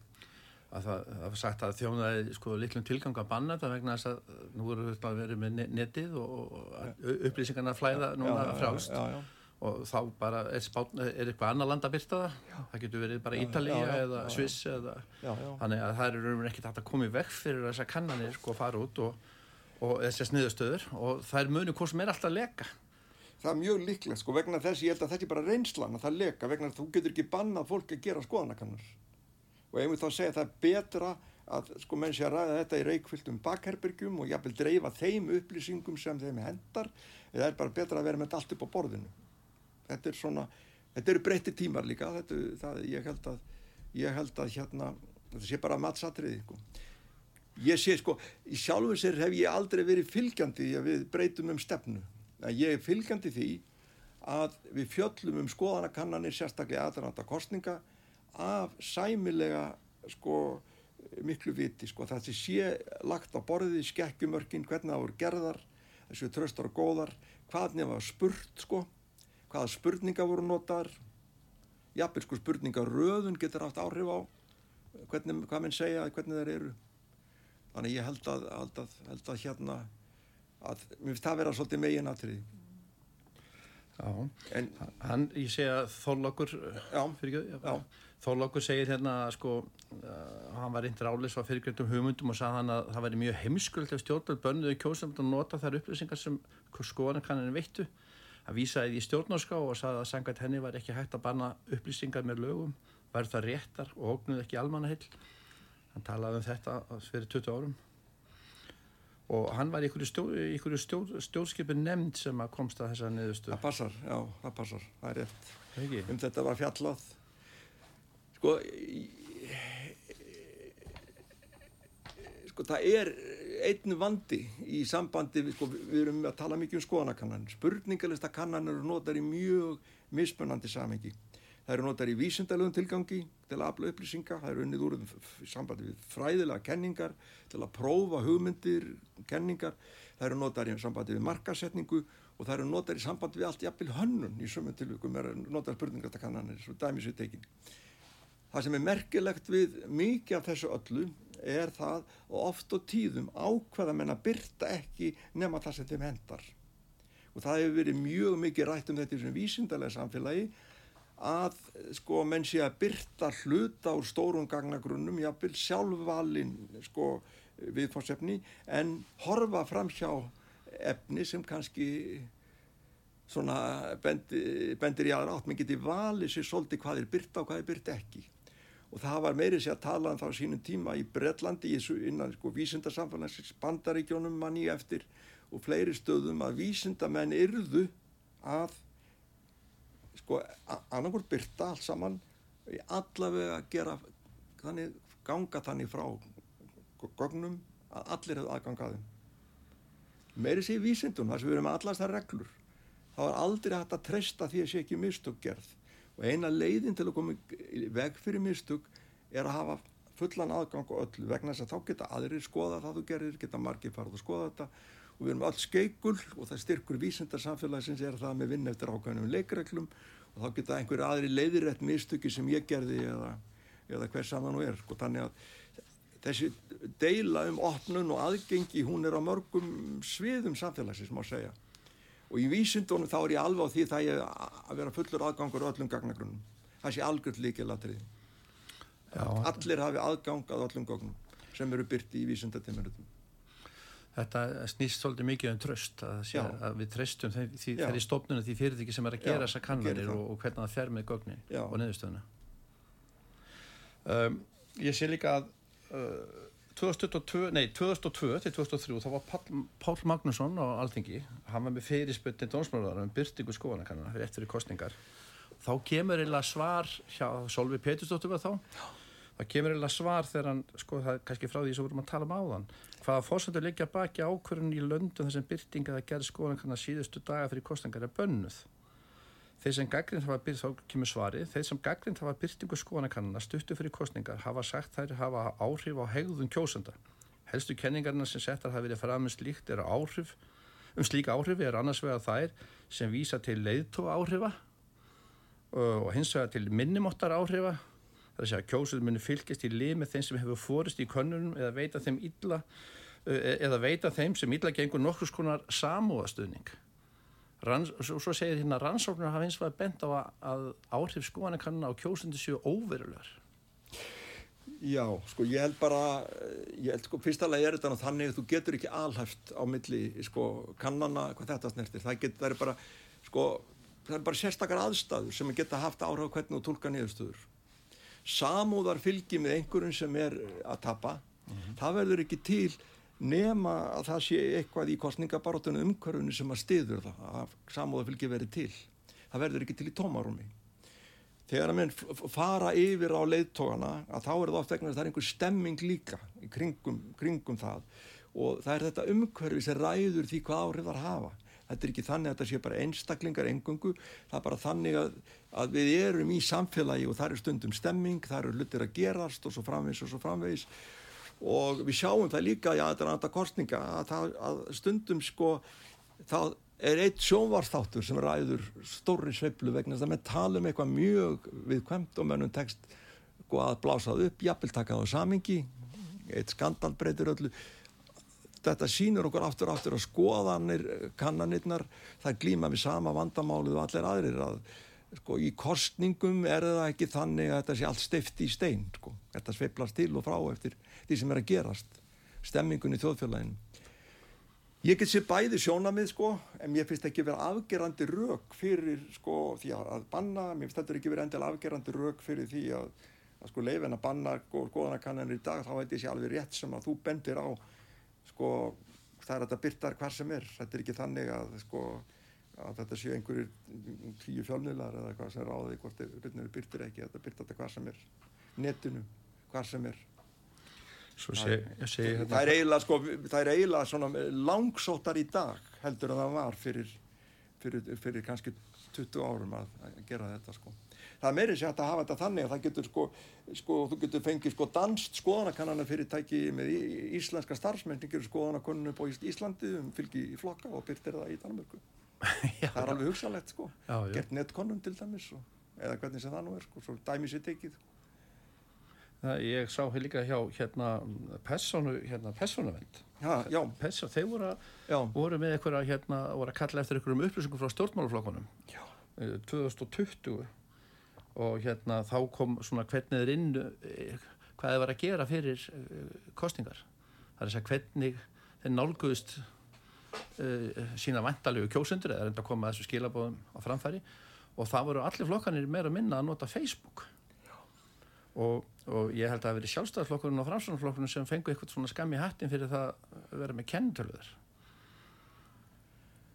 að það, það var sagt að þjónaði sko litlum tilgang að banna það vegna þess að nú eru við verið með netið og upplýsingarna flæða núna frálst og þá bara er, spán, er eitthvað annar land að byrta það? Já. það getur verið bara Ítalíja eða Sviss eða þannig að það eru ekkert hægt að koma í vekk fyrir þess að kannanir sko fara út og, og þessar sniðustöður og það er muni hvort sem er alltaf leka Það er mjög líklegt sko vegna þess ég held að þetta er bara reynslan að það leka vegna þú getur ekki bannað fólk að gera skoðanakannar og einmitt þá segja það er betra að sko menn sé að ræða þetta í reikvildum bakherbergjum og jáfnvel dreifa þeim upplýsingum sem þeim hendar eða er bara betra að vera með allt upp á borðinu. Þetta er svona, þetta eru breytti tímar líka þetta, það, ég held að ég held að hérna, þetta sé bara mattsatriði sko. ég sé sko í sjálfu sér hef ég aldrei verið fylgjandi að við breytum um stefnu en ég er fylgjandi því að við fjöllum um skoðanakannanir sérstaklega aðranda kostninga af sæmilega sko miklu viti sko. Það sem sé lagt á borðið skekkjumörkin hvernig það voru gerðar þessu tröstar og góðar hvaðni var spurt sko hvaða spurninga voru notar jafnveg sko spurningaröðun getur haft áhrif á hvernig, hvað minn segja, hvernig þeir eru. Þannig ég held að, held að, held að hérna að mér finnst það vera svolítið megin aðtrið Já, en hann, ég segja Þorlokkur Þorlokkur segir hérna sko, uh, hann var eindir ális á fyrirgröndum hugmyndum og sagði hann að það væri mjög heimskult ef stjórnvöld bönnuðu kjósum að nota þær upplýsingar sem skoðanakanninu veittu. Að vísaði í stjórnarská og sagði að sangvært henni var ekki hægt að banna upplýsingar með lögum, væri það réttar og ógnuð ekki almannahill. Hann talaði um þetta fyrir 20 árum og hann var í einhverju, stjó, einhverju stjó, stjórnskipin nefnd sem að komst að þessa niðurstu. Það passar, já, það passar, það er rétt. Ekki. Um þetta var fjallað. Sko, sko það er einn vandi í sambandi, sko, við erum að tala mikið um skoðanakannan, spurningalista kannan eru notar í mjög mismunandi samengi. Það eru notar í vísindalögum tilgangi til að afla upplýsinga, það eru unnið úr sambandi við fræðilega kenningar, til að prófa hugmyndir, kenningar, það eru notar í sambandi við markasetningu og það eru notar í sambandi við allt jafnvel hönnun í sömum tilvægum er notar spurningalista kannanir, svo dæmis við tekin. Það sem er merkilegt við mikið af þessu öllu er það og oft og tíðum ákveða menn að byrta ekki nema það sem þeim hendar og það hefur verið mjög mikið rætt um þetta í svona vísindarlega samfélagi að sko menn sé að byrta hluta úr stórum gagnagrunnum jápil sjálfvalin sko viðfórsefni en horfa fram hjá efni sem kannski svona bendir, bendir í aðra átt. Menn geti valið sér svolítið hvað er byrta og hvað er byrta ekki. Og það var meiri sér að tala um þá sínum tíma í Breitlandi innan sko vísindarsamfélagsins bandaríkjónum manni eftir og fleiri stöðum að vísindamenn yrðu að sko annarkur byrta allt saman allavega að gera þannig, ganga þannig frá gognum að allir hefur aðgangaðum meiri sér vísindun þar sem við erum allast það reglur þá er aldrei hægt að treysta því að sé ekki mistökgerð og eina leiðin til að koma veg fyrir mistug er að hafa fullan aðgang og öll vegna þess að þá geta aðrir skoða það þú gerir, geta margir farið að skoða þetta. Og við erum öll skeikul og það styrkur vísindarsamfélagsins er það með vinn eftir ákveðnum leikreglum og þá geta einhverju aðri leiðirætt mistuki sem ég gerði eða, eða hver saman nú er sko. þannig að þessi deila um opnun og aðgengi hún er á mörgum sviðum samfélagsins má segja. Og í vísindunum þá er ég alveg á því það ég að vera fullur aðgangur öllum gagnagrunum. Það sé algjörð líkilatrið allir hafi aðgang að öllum gagnum sem eru byrti í vísindatimminutum Þetta snýst svolítið mikið um tröst að, sé, að við tröstum þeirri stofnunum því fyrirtæki sem er að gera þessa kannanir og, og hvernig það fer með gögnin Já. og neðustöðuna um, Ég sé líka að uh, 2002, nei, 2002 til 2003 þá var Pál Magnusson á Alþingi, hann var með fyrirspöldin dónsmálarar um byrtingu skoðanakannar fyrir eftir í kostningar þá kemur eða svar hjá Solvi Petursdóttur var þá þá kemur eða svar þegar hann sko það er kannski frá því sem við vorum að tala um áðan hvaða fórsöndur liggja baki ákvörðun í löndum þessum byrtinga það gerð skoðanakannar síðustu daga fyrir kostningar er bönnuð Þeir sem gaggrind hafa byrkt, þá kemur svari, þeir sem gaggrind hafa byrtingu skoðanakannana stuttu fyrir kostningar hafa sagt þær hafa áhrif á hegðun kjósanda. Helstu kenningarna sem settar hafa verið fram með slíkt er áhrif, um slíka áhrifi er annars vega þær sem vísa til leiðtóa áhrifa og hins vega til minnumottar áhrifa. Það er að segja að kjósund muni fylgjast í lið með þeim sem hefur fórist í könnunum eða veita þeim, illa, eða veita þeim sem illa gengur nokkur skonar samúðastuðning Ranns, svo, svo segir hérna rannsóknar hafa eins og að bent á að, áhrif skoðanakanna á kjósundu séu óverulegar. Já, sko ég held bara, ég held sko fyrstalega er þetta þannig að þú getur ekki alhæft á milli sko kannana hvað þetta snertir. Það, get, það er bara, sko, það er bara sérstakar aðstæður sem geta haft áhrif hvernig þú tólka niðurstöður. Samúðar fylgi með einhverjum sem er að tapa, mm -hmm. það verður ekki til nema að það sé eitthvað í kostningabaróttunum umhverfunu sem að stiður það að samúðafylgi verið til. Það verður ekki til í tómarúmi. Þegar að menn fara yfir á leiðtógana að þá er það oft vegna að það er einhver stemming líka í kringum, kringum það. Og það er þetta umhverfi sem ræður því hvað áhrif þar hafa þetta er ekki þannig að þetta sé bara einstaklingar engungu, það er bara þannig að, að við erum í samfélagi og það er stundum stemming, það eru hlutir að gerast og svo framvegs og svo framvegs og við sjáum það líka í aðranda kostninga að, það, að stundum sko það er eitt sjónvarstáttur sem ræður stóri sveiflu vegna þess að með talum eitthvað mjög viðkvæmt og mönnum tekst sko, að blásað upp, jafnvel takað á samingi eitt skandal breytir öllu þetta sínur okkur aftur aftur að skoðanir kannanirnar það glýma við sama vandamálið og allir aðrir að sko í kostningum er það ekki þannig að þetta sé allt stift í stein sko, þetta sveiplast til og frá eftir því sem er að gerast stemmingun í þjóðfjörlæginu ég get sér bæði sjónamið sko en mér finnst ekki verið afgerandi rauk fyrir sko því að banna mér finnst þetta ekki verið endil afgerandi rauk fyrir því að, að sko leifin að banna sko skoðanakannanir í dag þá veit ég sé alveg rétt sem að þú bendir á sko það er að þetta byrtar hvað sem er. Þetta er ekki þannig að sko að þetta séu einhverjir tíu fjölnilar eða hvað sem ráði hvort þetta byrtir ekki. Þetta byrtar þetta hvað sem er. Netinu hvað sem er. Sé, sé, hérna. það er eiginlega sko, það er eiginlega langsóttar í dag heldur að það var fyrir, fyrir, fyrir kannski 20 árum að, að gera þetta sko. það meiri sé að hafa þetta þannig að það getur sko, sko þú getur fengið sko danst skoðanakannana fyrirtæki með íslenska starfsmenningur skoðanakonunum på Íslandi um fylgi í flokka og byrtir það í Danmörku. Það er alveg hugsalegt sko. Já, já. gert netkonun til dæmis og, eða hvernig sem það nú er sko, svo dæmis er tekið. Það, ég sá hér líka hjá hérna persónu, hérna persónuvend Persó, þeir voru, voru með eitthvað hérna, voru að kalla eftir einhverjum upplýsingum frá stjórnmálaflokkunum. 2020 eh, og hérna þá kom svona hvernig þeir inn eh, hvað þeir var að gera fyrir eh, kostingar það er þess að hvernig þeir nálguðist uh, sína vantalegu kjósundur eða reynda að koma að þessu skilabóðum á framfæri. Og það voru allir flokkanir meira minna að nota Facebook og, og ég held að það hefði verið sjálfstæðarflokkurinn og framsvonarflokkurinn sem fengu eitthvað svona skam í hattin fyrir það að vera með kennitöluður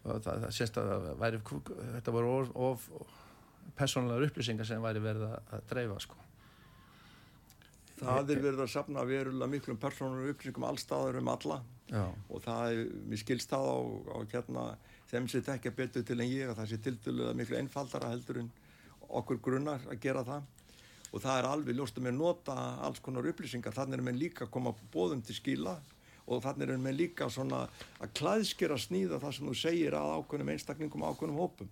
og það, það sést að væri, þetta voru of, of personlegar upplýsingar sem væri verið að dreifa sko. Það er verið að sapna verulega miklum persónur upplýsingum allstaður um alla. Já. og það er, mér skilst það á, á hérna, þeim sem tekja betur til en ég að það sé til dælu að miklu einfaldara heldur en okkur grunnar að gera það og það er alveg ljóst að mér nota alls konar upplýsingar, þannig er mér líka að koma bóðum til skila og þannig er mér líka að klæðskera sníða það sem þú segir að ákveðnum einstaklingum ákveðnum hópum.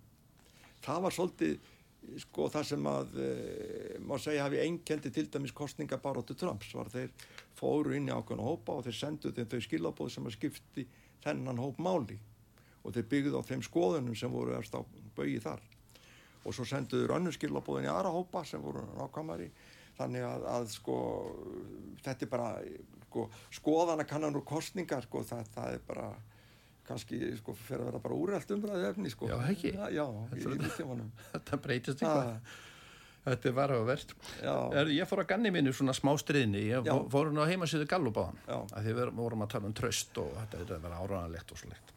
Það var svolítið sko það sem að e, má segja hafi einkendi til dæmis kostninga baróttu Trumps var þeir fóru inn í ákveðna hópa og þeir sendu þeim þau skilabóð sem að skipti þennan hóp máli. Og þeir byggðu á þeim skoðunum sem voru eftir á bögi þar og svo senduður önnu skilabóðin í aðra hópa sem voru nákvæmari. Þannig að, að sko þetta er bara sko, skoðana kannan úr kostningar sko, það, það er bara kannski sko fyrir að vera bara úrælt umræðið efni sko. Já, ekki? Já, já þetta, þetta breytist eitthvað. Þetta er varðavert. Ég fór að ganni minni svona smá striðni, ég fór hún á heimasýðu Gallubáðan, að því við vorum að tala um tröst og þetta er verið áraðanlegt og svo leitt.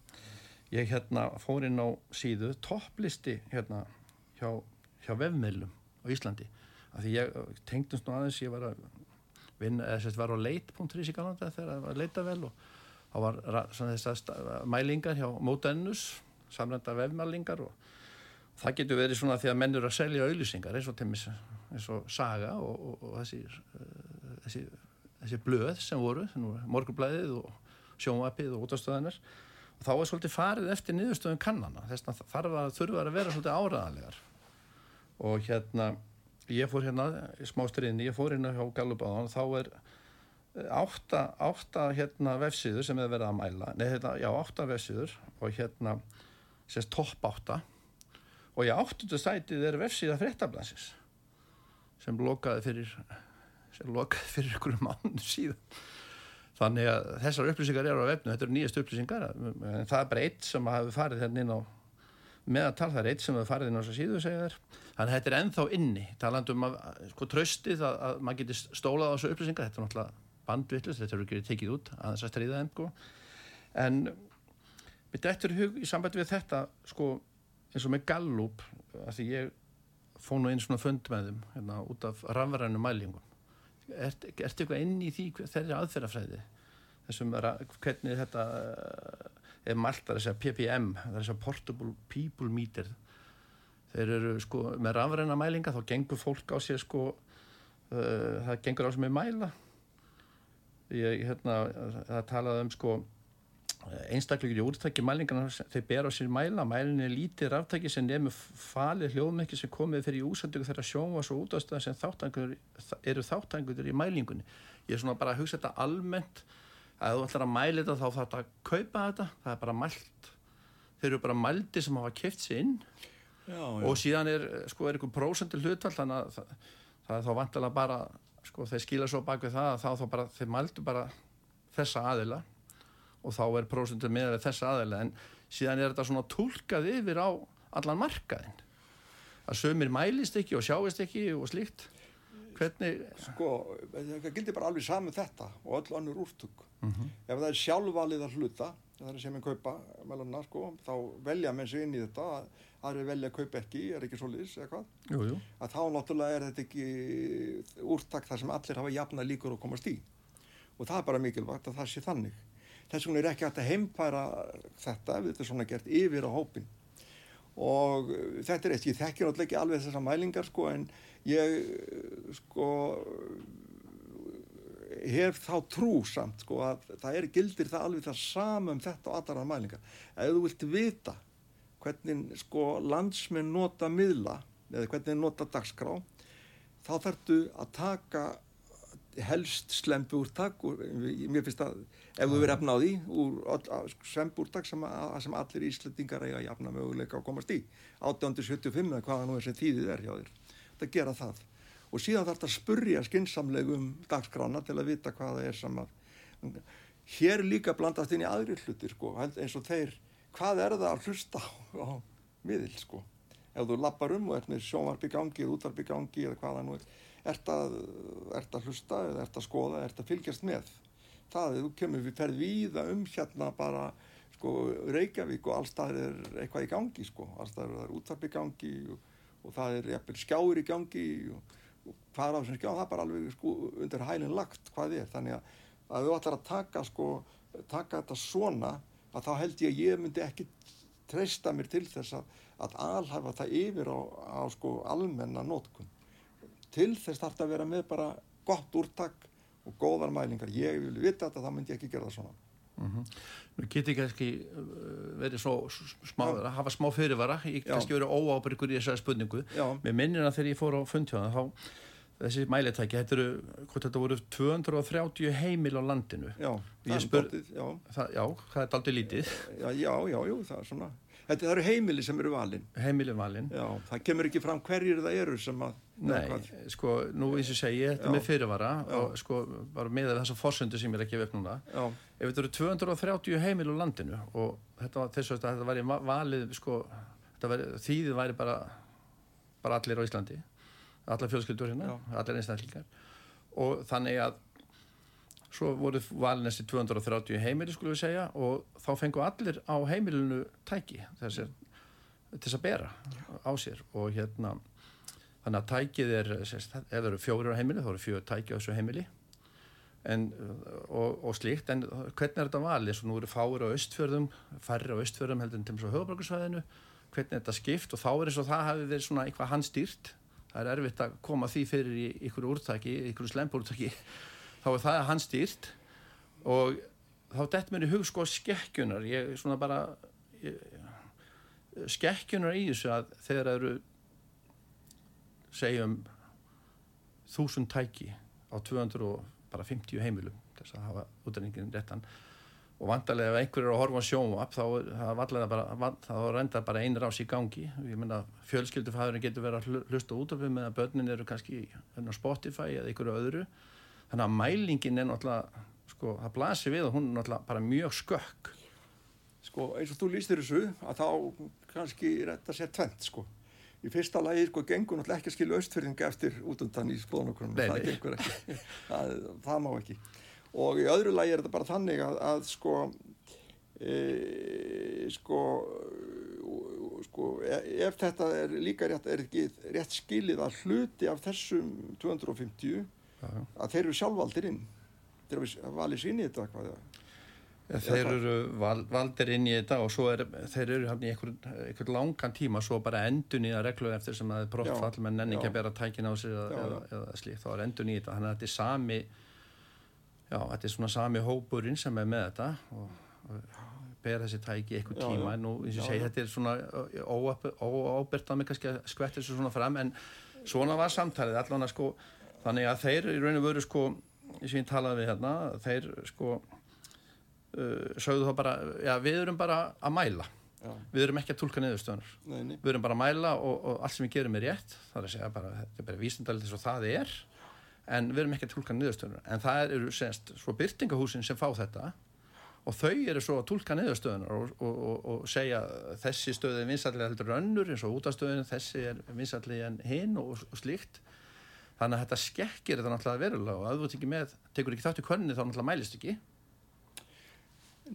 Ég hérna fór inn á síðu topplisti hérna hjá, hjá vefmiðlum á Íslandi. Af því ég tengdumst nú aðeins ég var að vinna, eða sérst var á leit.is í Galanda þegar það var leita vel og þá var þess að mælingar hjá mótennus samrænda vefmælingar og það getur verið svona því að menn eru að selja auðlýsingar eins og temmis, eins og saga og, og, og þessi, uh, þessi, þessi blöð sem voru, morgurblæðið og sjónvapið og útastöðanar og þá er svolítið farið eftir niðurstöðum kannana. Þess að þarf að þurfa að vera svolítið áraðanlegar og hérna ég fór hérna smástriðinni, ég fór hérna hjá Gallubáðan og þá er eh, átta, átta hérna vefsíður sem hefur verið að mæla. Nei hérna, já átta vefsíður og hérna sérst topp átta. Og í áttundu sætið er vefsíða fréttablansins sem lokaði fyrir sem lokaði fyrir ykkur mánu síðan. Þannig að þessar upplýsingar eru á vefnu, þetta eru nýjast upplýsingar en það er bara eitt sem hafi farið hérna inn á meðatal, það er eitt sem hafi farið inn á þessar síðu segja þér, þannig að þetta er ennþá inni talandum að, sko, tröstið að, að maður geti stólað á þessu upplýsingar, þetta er náttúrulega bandvillust, þetta eru ekki tekið út að þess að stríða þeim, sko. En við dættur hug í sambandi við þetta, sko eins og með Gallup, að því ég fóð nú einn svona fund með þeim hérna, út af rafverðinu mælingum. Ertu ert eitthvað inn í því þeirri aðferðafræði þessum hvernig þetta er mæltar þess að PPM það er þess að Portable People Meter. Þeir eru sko með rafræna mælinga þá gengur fólk á sér sko uh, það gengur á sér með mæla. Ég hérna það talaði um sko einstaklegur í úrtæki mælingarna þeir ber á sér mæla, mælin er lítið ráftæki sem nefnir falið hljóðmekki sem komið fyrir í úsendöku þegar sjónvas og útastöðan sem þáttangur, eru þáttangur í mælingunni. Ég er svona bara að hugsa þetta almennt að þú ætlar að mæla þetta þá þarf þetta að kaupa þetta, það er bara mælt. Þeir eru bara mældi sem hafa kæft sér inn. Já, já. og síðan er sko er einhver prósendur hlutvall þannig að það, það er þá vantilega bara sko þeir skila svo bak við það að þá þá bara þeir mældu bara þessa aðila. Og þá er prósundur með þess aðeila en síðan er þetta svona tólkað yfir á allan markaðin að sömur mælist ekki og sjáist ekki og slíkt hvernig sko, það gildir bara alveg saman um þetta og öll annur úrtug mm -hmm. ef það er sjálfvalið að hluta það er sem ég kaupa meðlana sko, þá velja menn sig inn í þetta að það er velja að kaupa ekki, er ekki svo lis eða hvað? Jú, jú. að þá náttúrulega er þetta ekki úrtak þar sem allir hafa jafna líkur að komast í. Og það er bara mikilvægt að það sé þannig. Þess vegna er ekki hægt að heimpæra þetta við þetta svona gert yfir á hópin og uh, þetta er eitt, ég þekkir náttúrulega ekki alveg þessar mælingar sko en ég sko hef þá trú samt sko að það er gildir það alveg það samum þetta og allar mælingar. Ef þú vilt vita hvernig sko landsminn nota miðla eða hvernig nota dagskrá þá þartu að taka helst slempurtak og mér finnst að ef þú verið efna á því úr slempurtak sem, sem allir íslendingar eiga jafna möguleika að komast í. 1875 eða hvaða nú þessi tíðið er hjá þér það gera það. Og síðan þarf það að spurja skinsamlegum dagskrána til að vita hvaða er sem að hér líka blandast inn í aðri hlutir sko, eins og þeir hvað er það að hlusta á, á miðil sko? Ef þú lappar um og ert með sjónvarp í gangi eða útvarp í gangi eða hvaða nú er ert að, ert að hlusta eða ert að skoða, ert að fylgjast með. Það er, þú kemur við ferð víða um hérna bara sko Reykjavík og allstað er eitthvað í gangi sko, allstað er útvarp í gangi og, og það er jæfnvel skjáir í gangi og, og hvað er á þessum skjá, það er bara alveg sko undir hælinn lagt hvað er, þannig að að þú ætlar að taka sko, taka þetta svona að þá held ég að ég myndi ekki treysta mér til þess að, að alhafa það yfir á, á sko almenna nótkunn til þess þarf það að vera með bara gott úrtak og góðar mælingar. Ég vil vita þetta, þá myndi ég ekki gera það svona mm -hmm. Nú getur kannski uh, verið svo smá, að hafa smá fyrirvara, ég kannski verið óábyrgur í þessari spurningu, með minnina þegar ég fór á fundtjóðan, þá þessi mælitæki, þetta eru, hvort þetta voru 230 heimil á landinu. Já, það er daldið, já. Það, Já, það er daldið lítið. Já, já, já, já það er svona Þetta eru heimili sem eru valin. Heimili valin. Já, það kemur ekki fram hverjir það eru sem að... Nei, sko, nú eins og segi, þetta er með fyrirvara Já. og sko, bara með þessar fórsöndu sem ég er að gefa upp núna. Já. Ef þetta eru 230 heimili á landinu og þetta var þess að þetta væri valið, sko, væri, þýðið væri bara, bara allir á Íslandi, allar fjölskyldur hérna, allir einstaklingar og þannig að svo voru valin þessi 230 heimili skulum við segja og þá fengu allir á heimilinu tæki þess að bera á sér. Og hérna þannig að tækið er ef það eru fjóri á heimili þá eru fjóri tæki á þessu heimili. En, og, og slíkt en hvernig er þetta valið? Og nú eru fáir á östfjörðum færri á östfjörðum heldur en til og með höfabrókursvæðinu hvernig er þetta skipt? Og þá er eins og það hafi verið svona eitthvað handstýrt. Það er erfitt að koma því fyrir í ykkur úrtaki, ykkur þá er það hans stýrt og þá dætt mér í hug sko skekkjunar ég svona bara ég, skekkjunar í þessu að þegar eru segjum þúsund tæki á 250 heimilum þess að hafa útrenningin réttan og vantarlega ef einhver er að horfa á sjónvap þá er bara, reyndar bara einn rás í gangi. Ég menna fjölskyldufæðurinn getur verið að hlusta út af því með að börnin eru kannski á Spotify eða einhverju öðru þannig að mælingin er náttúrulega sko, það blasir við og hún er náttúrulega bara mjög skökk Sko eins og þú lístir þessu að þá kannski er þetta að setja tvent sko. Í fyrsta lagi sko gengur náttúrulega ekki að skilja austfyrðinga eftir út undan í spóðanakonum það gengur ekki, það, það má ekki. Og í öðru lagi er þetta bara þannig að, að sko e, sko sko e, ef þetta er líka rétt er ekki rétt skilið að hluti af þessum 250 Já. Að þeir eru sjálfvaldir inn. Þeir eru valið sín í þetta hvað ja, þeir eru val, valdir inn í þetta og svo er þeir eru í einhvern langan tíma svo bara endun í að reglu eftir sem að það er brottfall menn enn ekki að bera tækin á sig eða, eða, eða slíkt, þá er endun í þetta. Þannig að þetta er sami já, þetta er svona sami hópurinn sem er með þetta og, og ber þessi tæki eitthvað tíma. En nú, eins og segi, þetta er svona óábyrgt að mig kannski að skvetta þessu svona fram en svona var samtalið. Allan að sko þannig að þeir í raun og veru sko og ég talaði við hérna þeir sko uh, sögðu þá bara já við erum bara að mæla. Já. við erum ekki að tólka niðurstöðunar við erum bara að mæla og, og allt sem við gerum er rétt. Það er að segja bara þetta er bara vísendalið þess að það er. En við erum ekki að tólka niðurstöðunar en það eru semst svo byrtingahúsin sem fá þetta. Og þau eru svo að tólka niðurstöðunar og, og, og, og segja þessi stöði er vinsallega heldur önnur eins og útastöðun þessi er vinsallega en hinn og slíkt þannig að þetta skekkir þetta náttúrulega verulega og að þú ekki með, tekur ekki þátt í könni þá náttúrulega mælist ekki.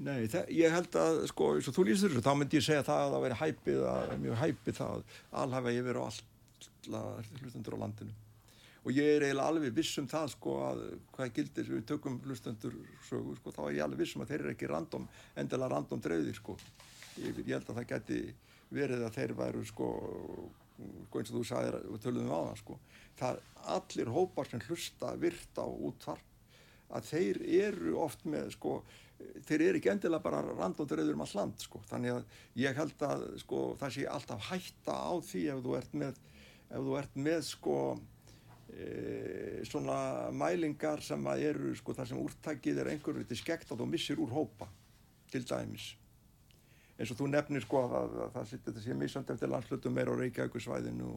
Nei, ég held að sko, og þú lýsir þessu, þá myndi ég segja það að það veri hæpið, að, mjög hæpið það alhafa yfir á alla hlustendur á landinu. Og ég er eiginlega alveg vissum það sko að hvað gildir við tökum hlustendur sögur sko, þá er ég alveg vissum að þeir eru ekki random, endilega random drauðir sko. Ég, ég held að það geti verið að þeir væru sko eins og þú sagðir og töluðum á það sko það er allir hópar sem hlusta virta og útvarp að þeir eru oft með sko, þeir eru ekki endilega bara randóttur eður um all land sko, þannig að ég held að sko það sé alltaf hætta á því ef þú ert með, ef þú ert með sko e, svona mælingar sem að eru sko þar sem úrtækið er einhverju til skekt að þú missir úr hópa til dæmis eins og þú nefnir sko að, að, að það sittir þessi misand eftir landslutum meira á Reykjavíkusvæðinu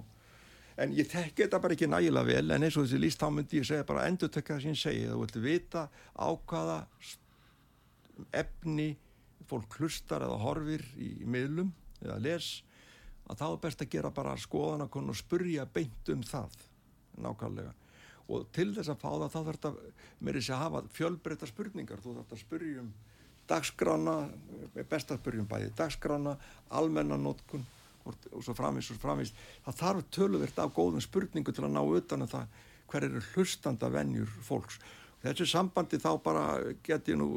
en ég tekki þetta bara ekki nægilega vel en eins og þessi líst þá myndi ég segja bara endur tekka það sem ég segi. Þú viltu vita á hvaða efni fólk hlustar eða horfir í miðlum eða les að þá er best að gera bara skoðan og spurja beint um það nákvæmlega. Og til þess að fá það þá þarf þetta með þess að hafa fjölbreytta spurningar. Þú þarf þetta að spurja um dagskrána best að spurja um bæði dagskrána almennanótkun og svo framvist og framvist það þarf töluvert af góðum spurningu til að ná utan um það hver eru hlustanda vennjur fólks. Þessu sambandi þá bara get ég nú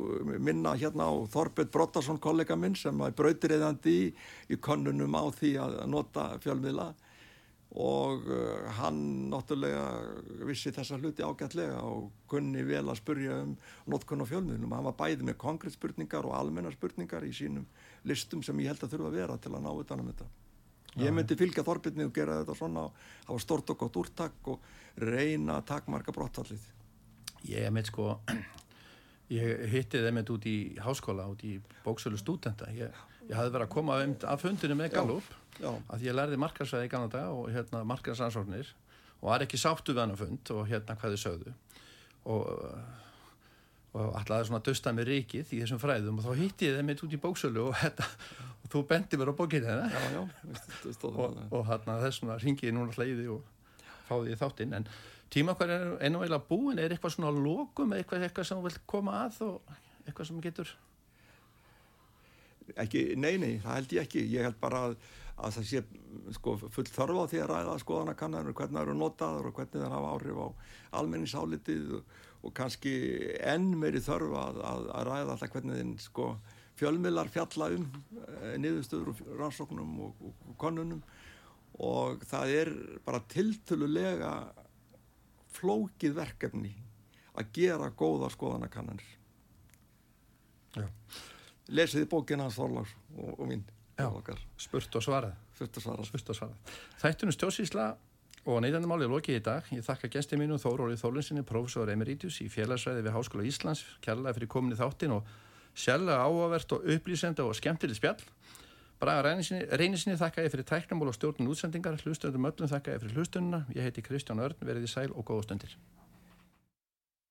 minna hérna á Þorbjörn Brottarsson kollega minn sem er brautriðandi í, í konunum á því að nota fjölmiðla og uh, hann náttúrulega vissi þessa hluti ágætlega og kunni vel að spurja um notkunn á fjölmiðlum, hann var bæði með konkrétt spurningar og almenna spurningar í sínum listum sem ég held að þurfa að vera til að ná utan um þetta. Ég myndi fylgja Þorbjörni og gera þetta svona það var stort og gott úrtak og reyna að takmarka brottfallið. Ég meit sko ég hitti þeim eitthvað út í háskóla út í bóksölu stúdenta. Ég, ég hafði verið að koma um af fundinu með Gallup að ég lærði markarsvæði í Kanada og hérna markarsansórnir og var ekki sáttu við hann að fund og hérna hvað þið sögðu. Og og alltaf svona dösta með rikið í þessum fræðum og þá hitti ég þeim eitt út í bóksölu og, þetta, og þú bendi mér á bókinu og, og hérna þessum að ringi ég núna því og fá því þáttinn. En tíma hver er einu veila búin er eitthvað svona lókum eitthvað, eitthvað sem þú vilt koma að og eitthvað sem getur? Ekki, nei, nei, það held ég ekki. Ég held bara að, að það sé sko, full þörfa á því að ræða skoðanakannar hvernig það eru notaður og hvernig það hafa áhrif á almenningsálitið og og kannski enn meiri þörf að, að, að ræða alltaf hvernig þinn sko, fjölmiðlar fjalla um e, niðurstöður og rannsóknum og, og, og konunum og það er bara tiltölulega flókið verkefni að gera góða skoðanakannanir. Lesiði bókina hans Þorlars og, og mín spurt og svarað. Þættunum stjósísla Og neyðandumáli er lokið í dag. Ég þakka gæsti mínu Þórólið Þólinsinni, professor emeritus í félagsræði við Háskóla Íslands, kærlega fyrir komin í þáttin og Sjálflega áhugavert og upplýsenda og skemmtileg spjall. Braga reynisinni þakka ég fyrir tæknamól og stjórnum útsendingar. Hlustöndum öllum þakka ég fyrir hlustununa. Ég heiti Kristján Örn, verið í sæl og góða stundir.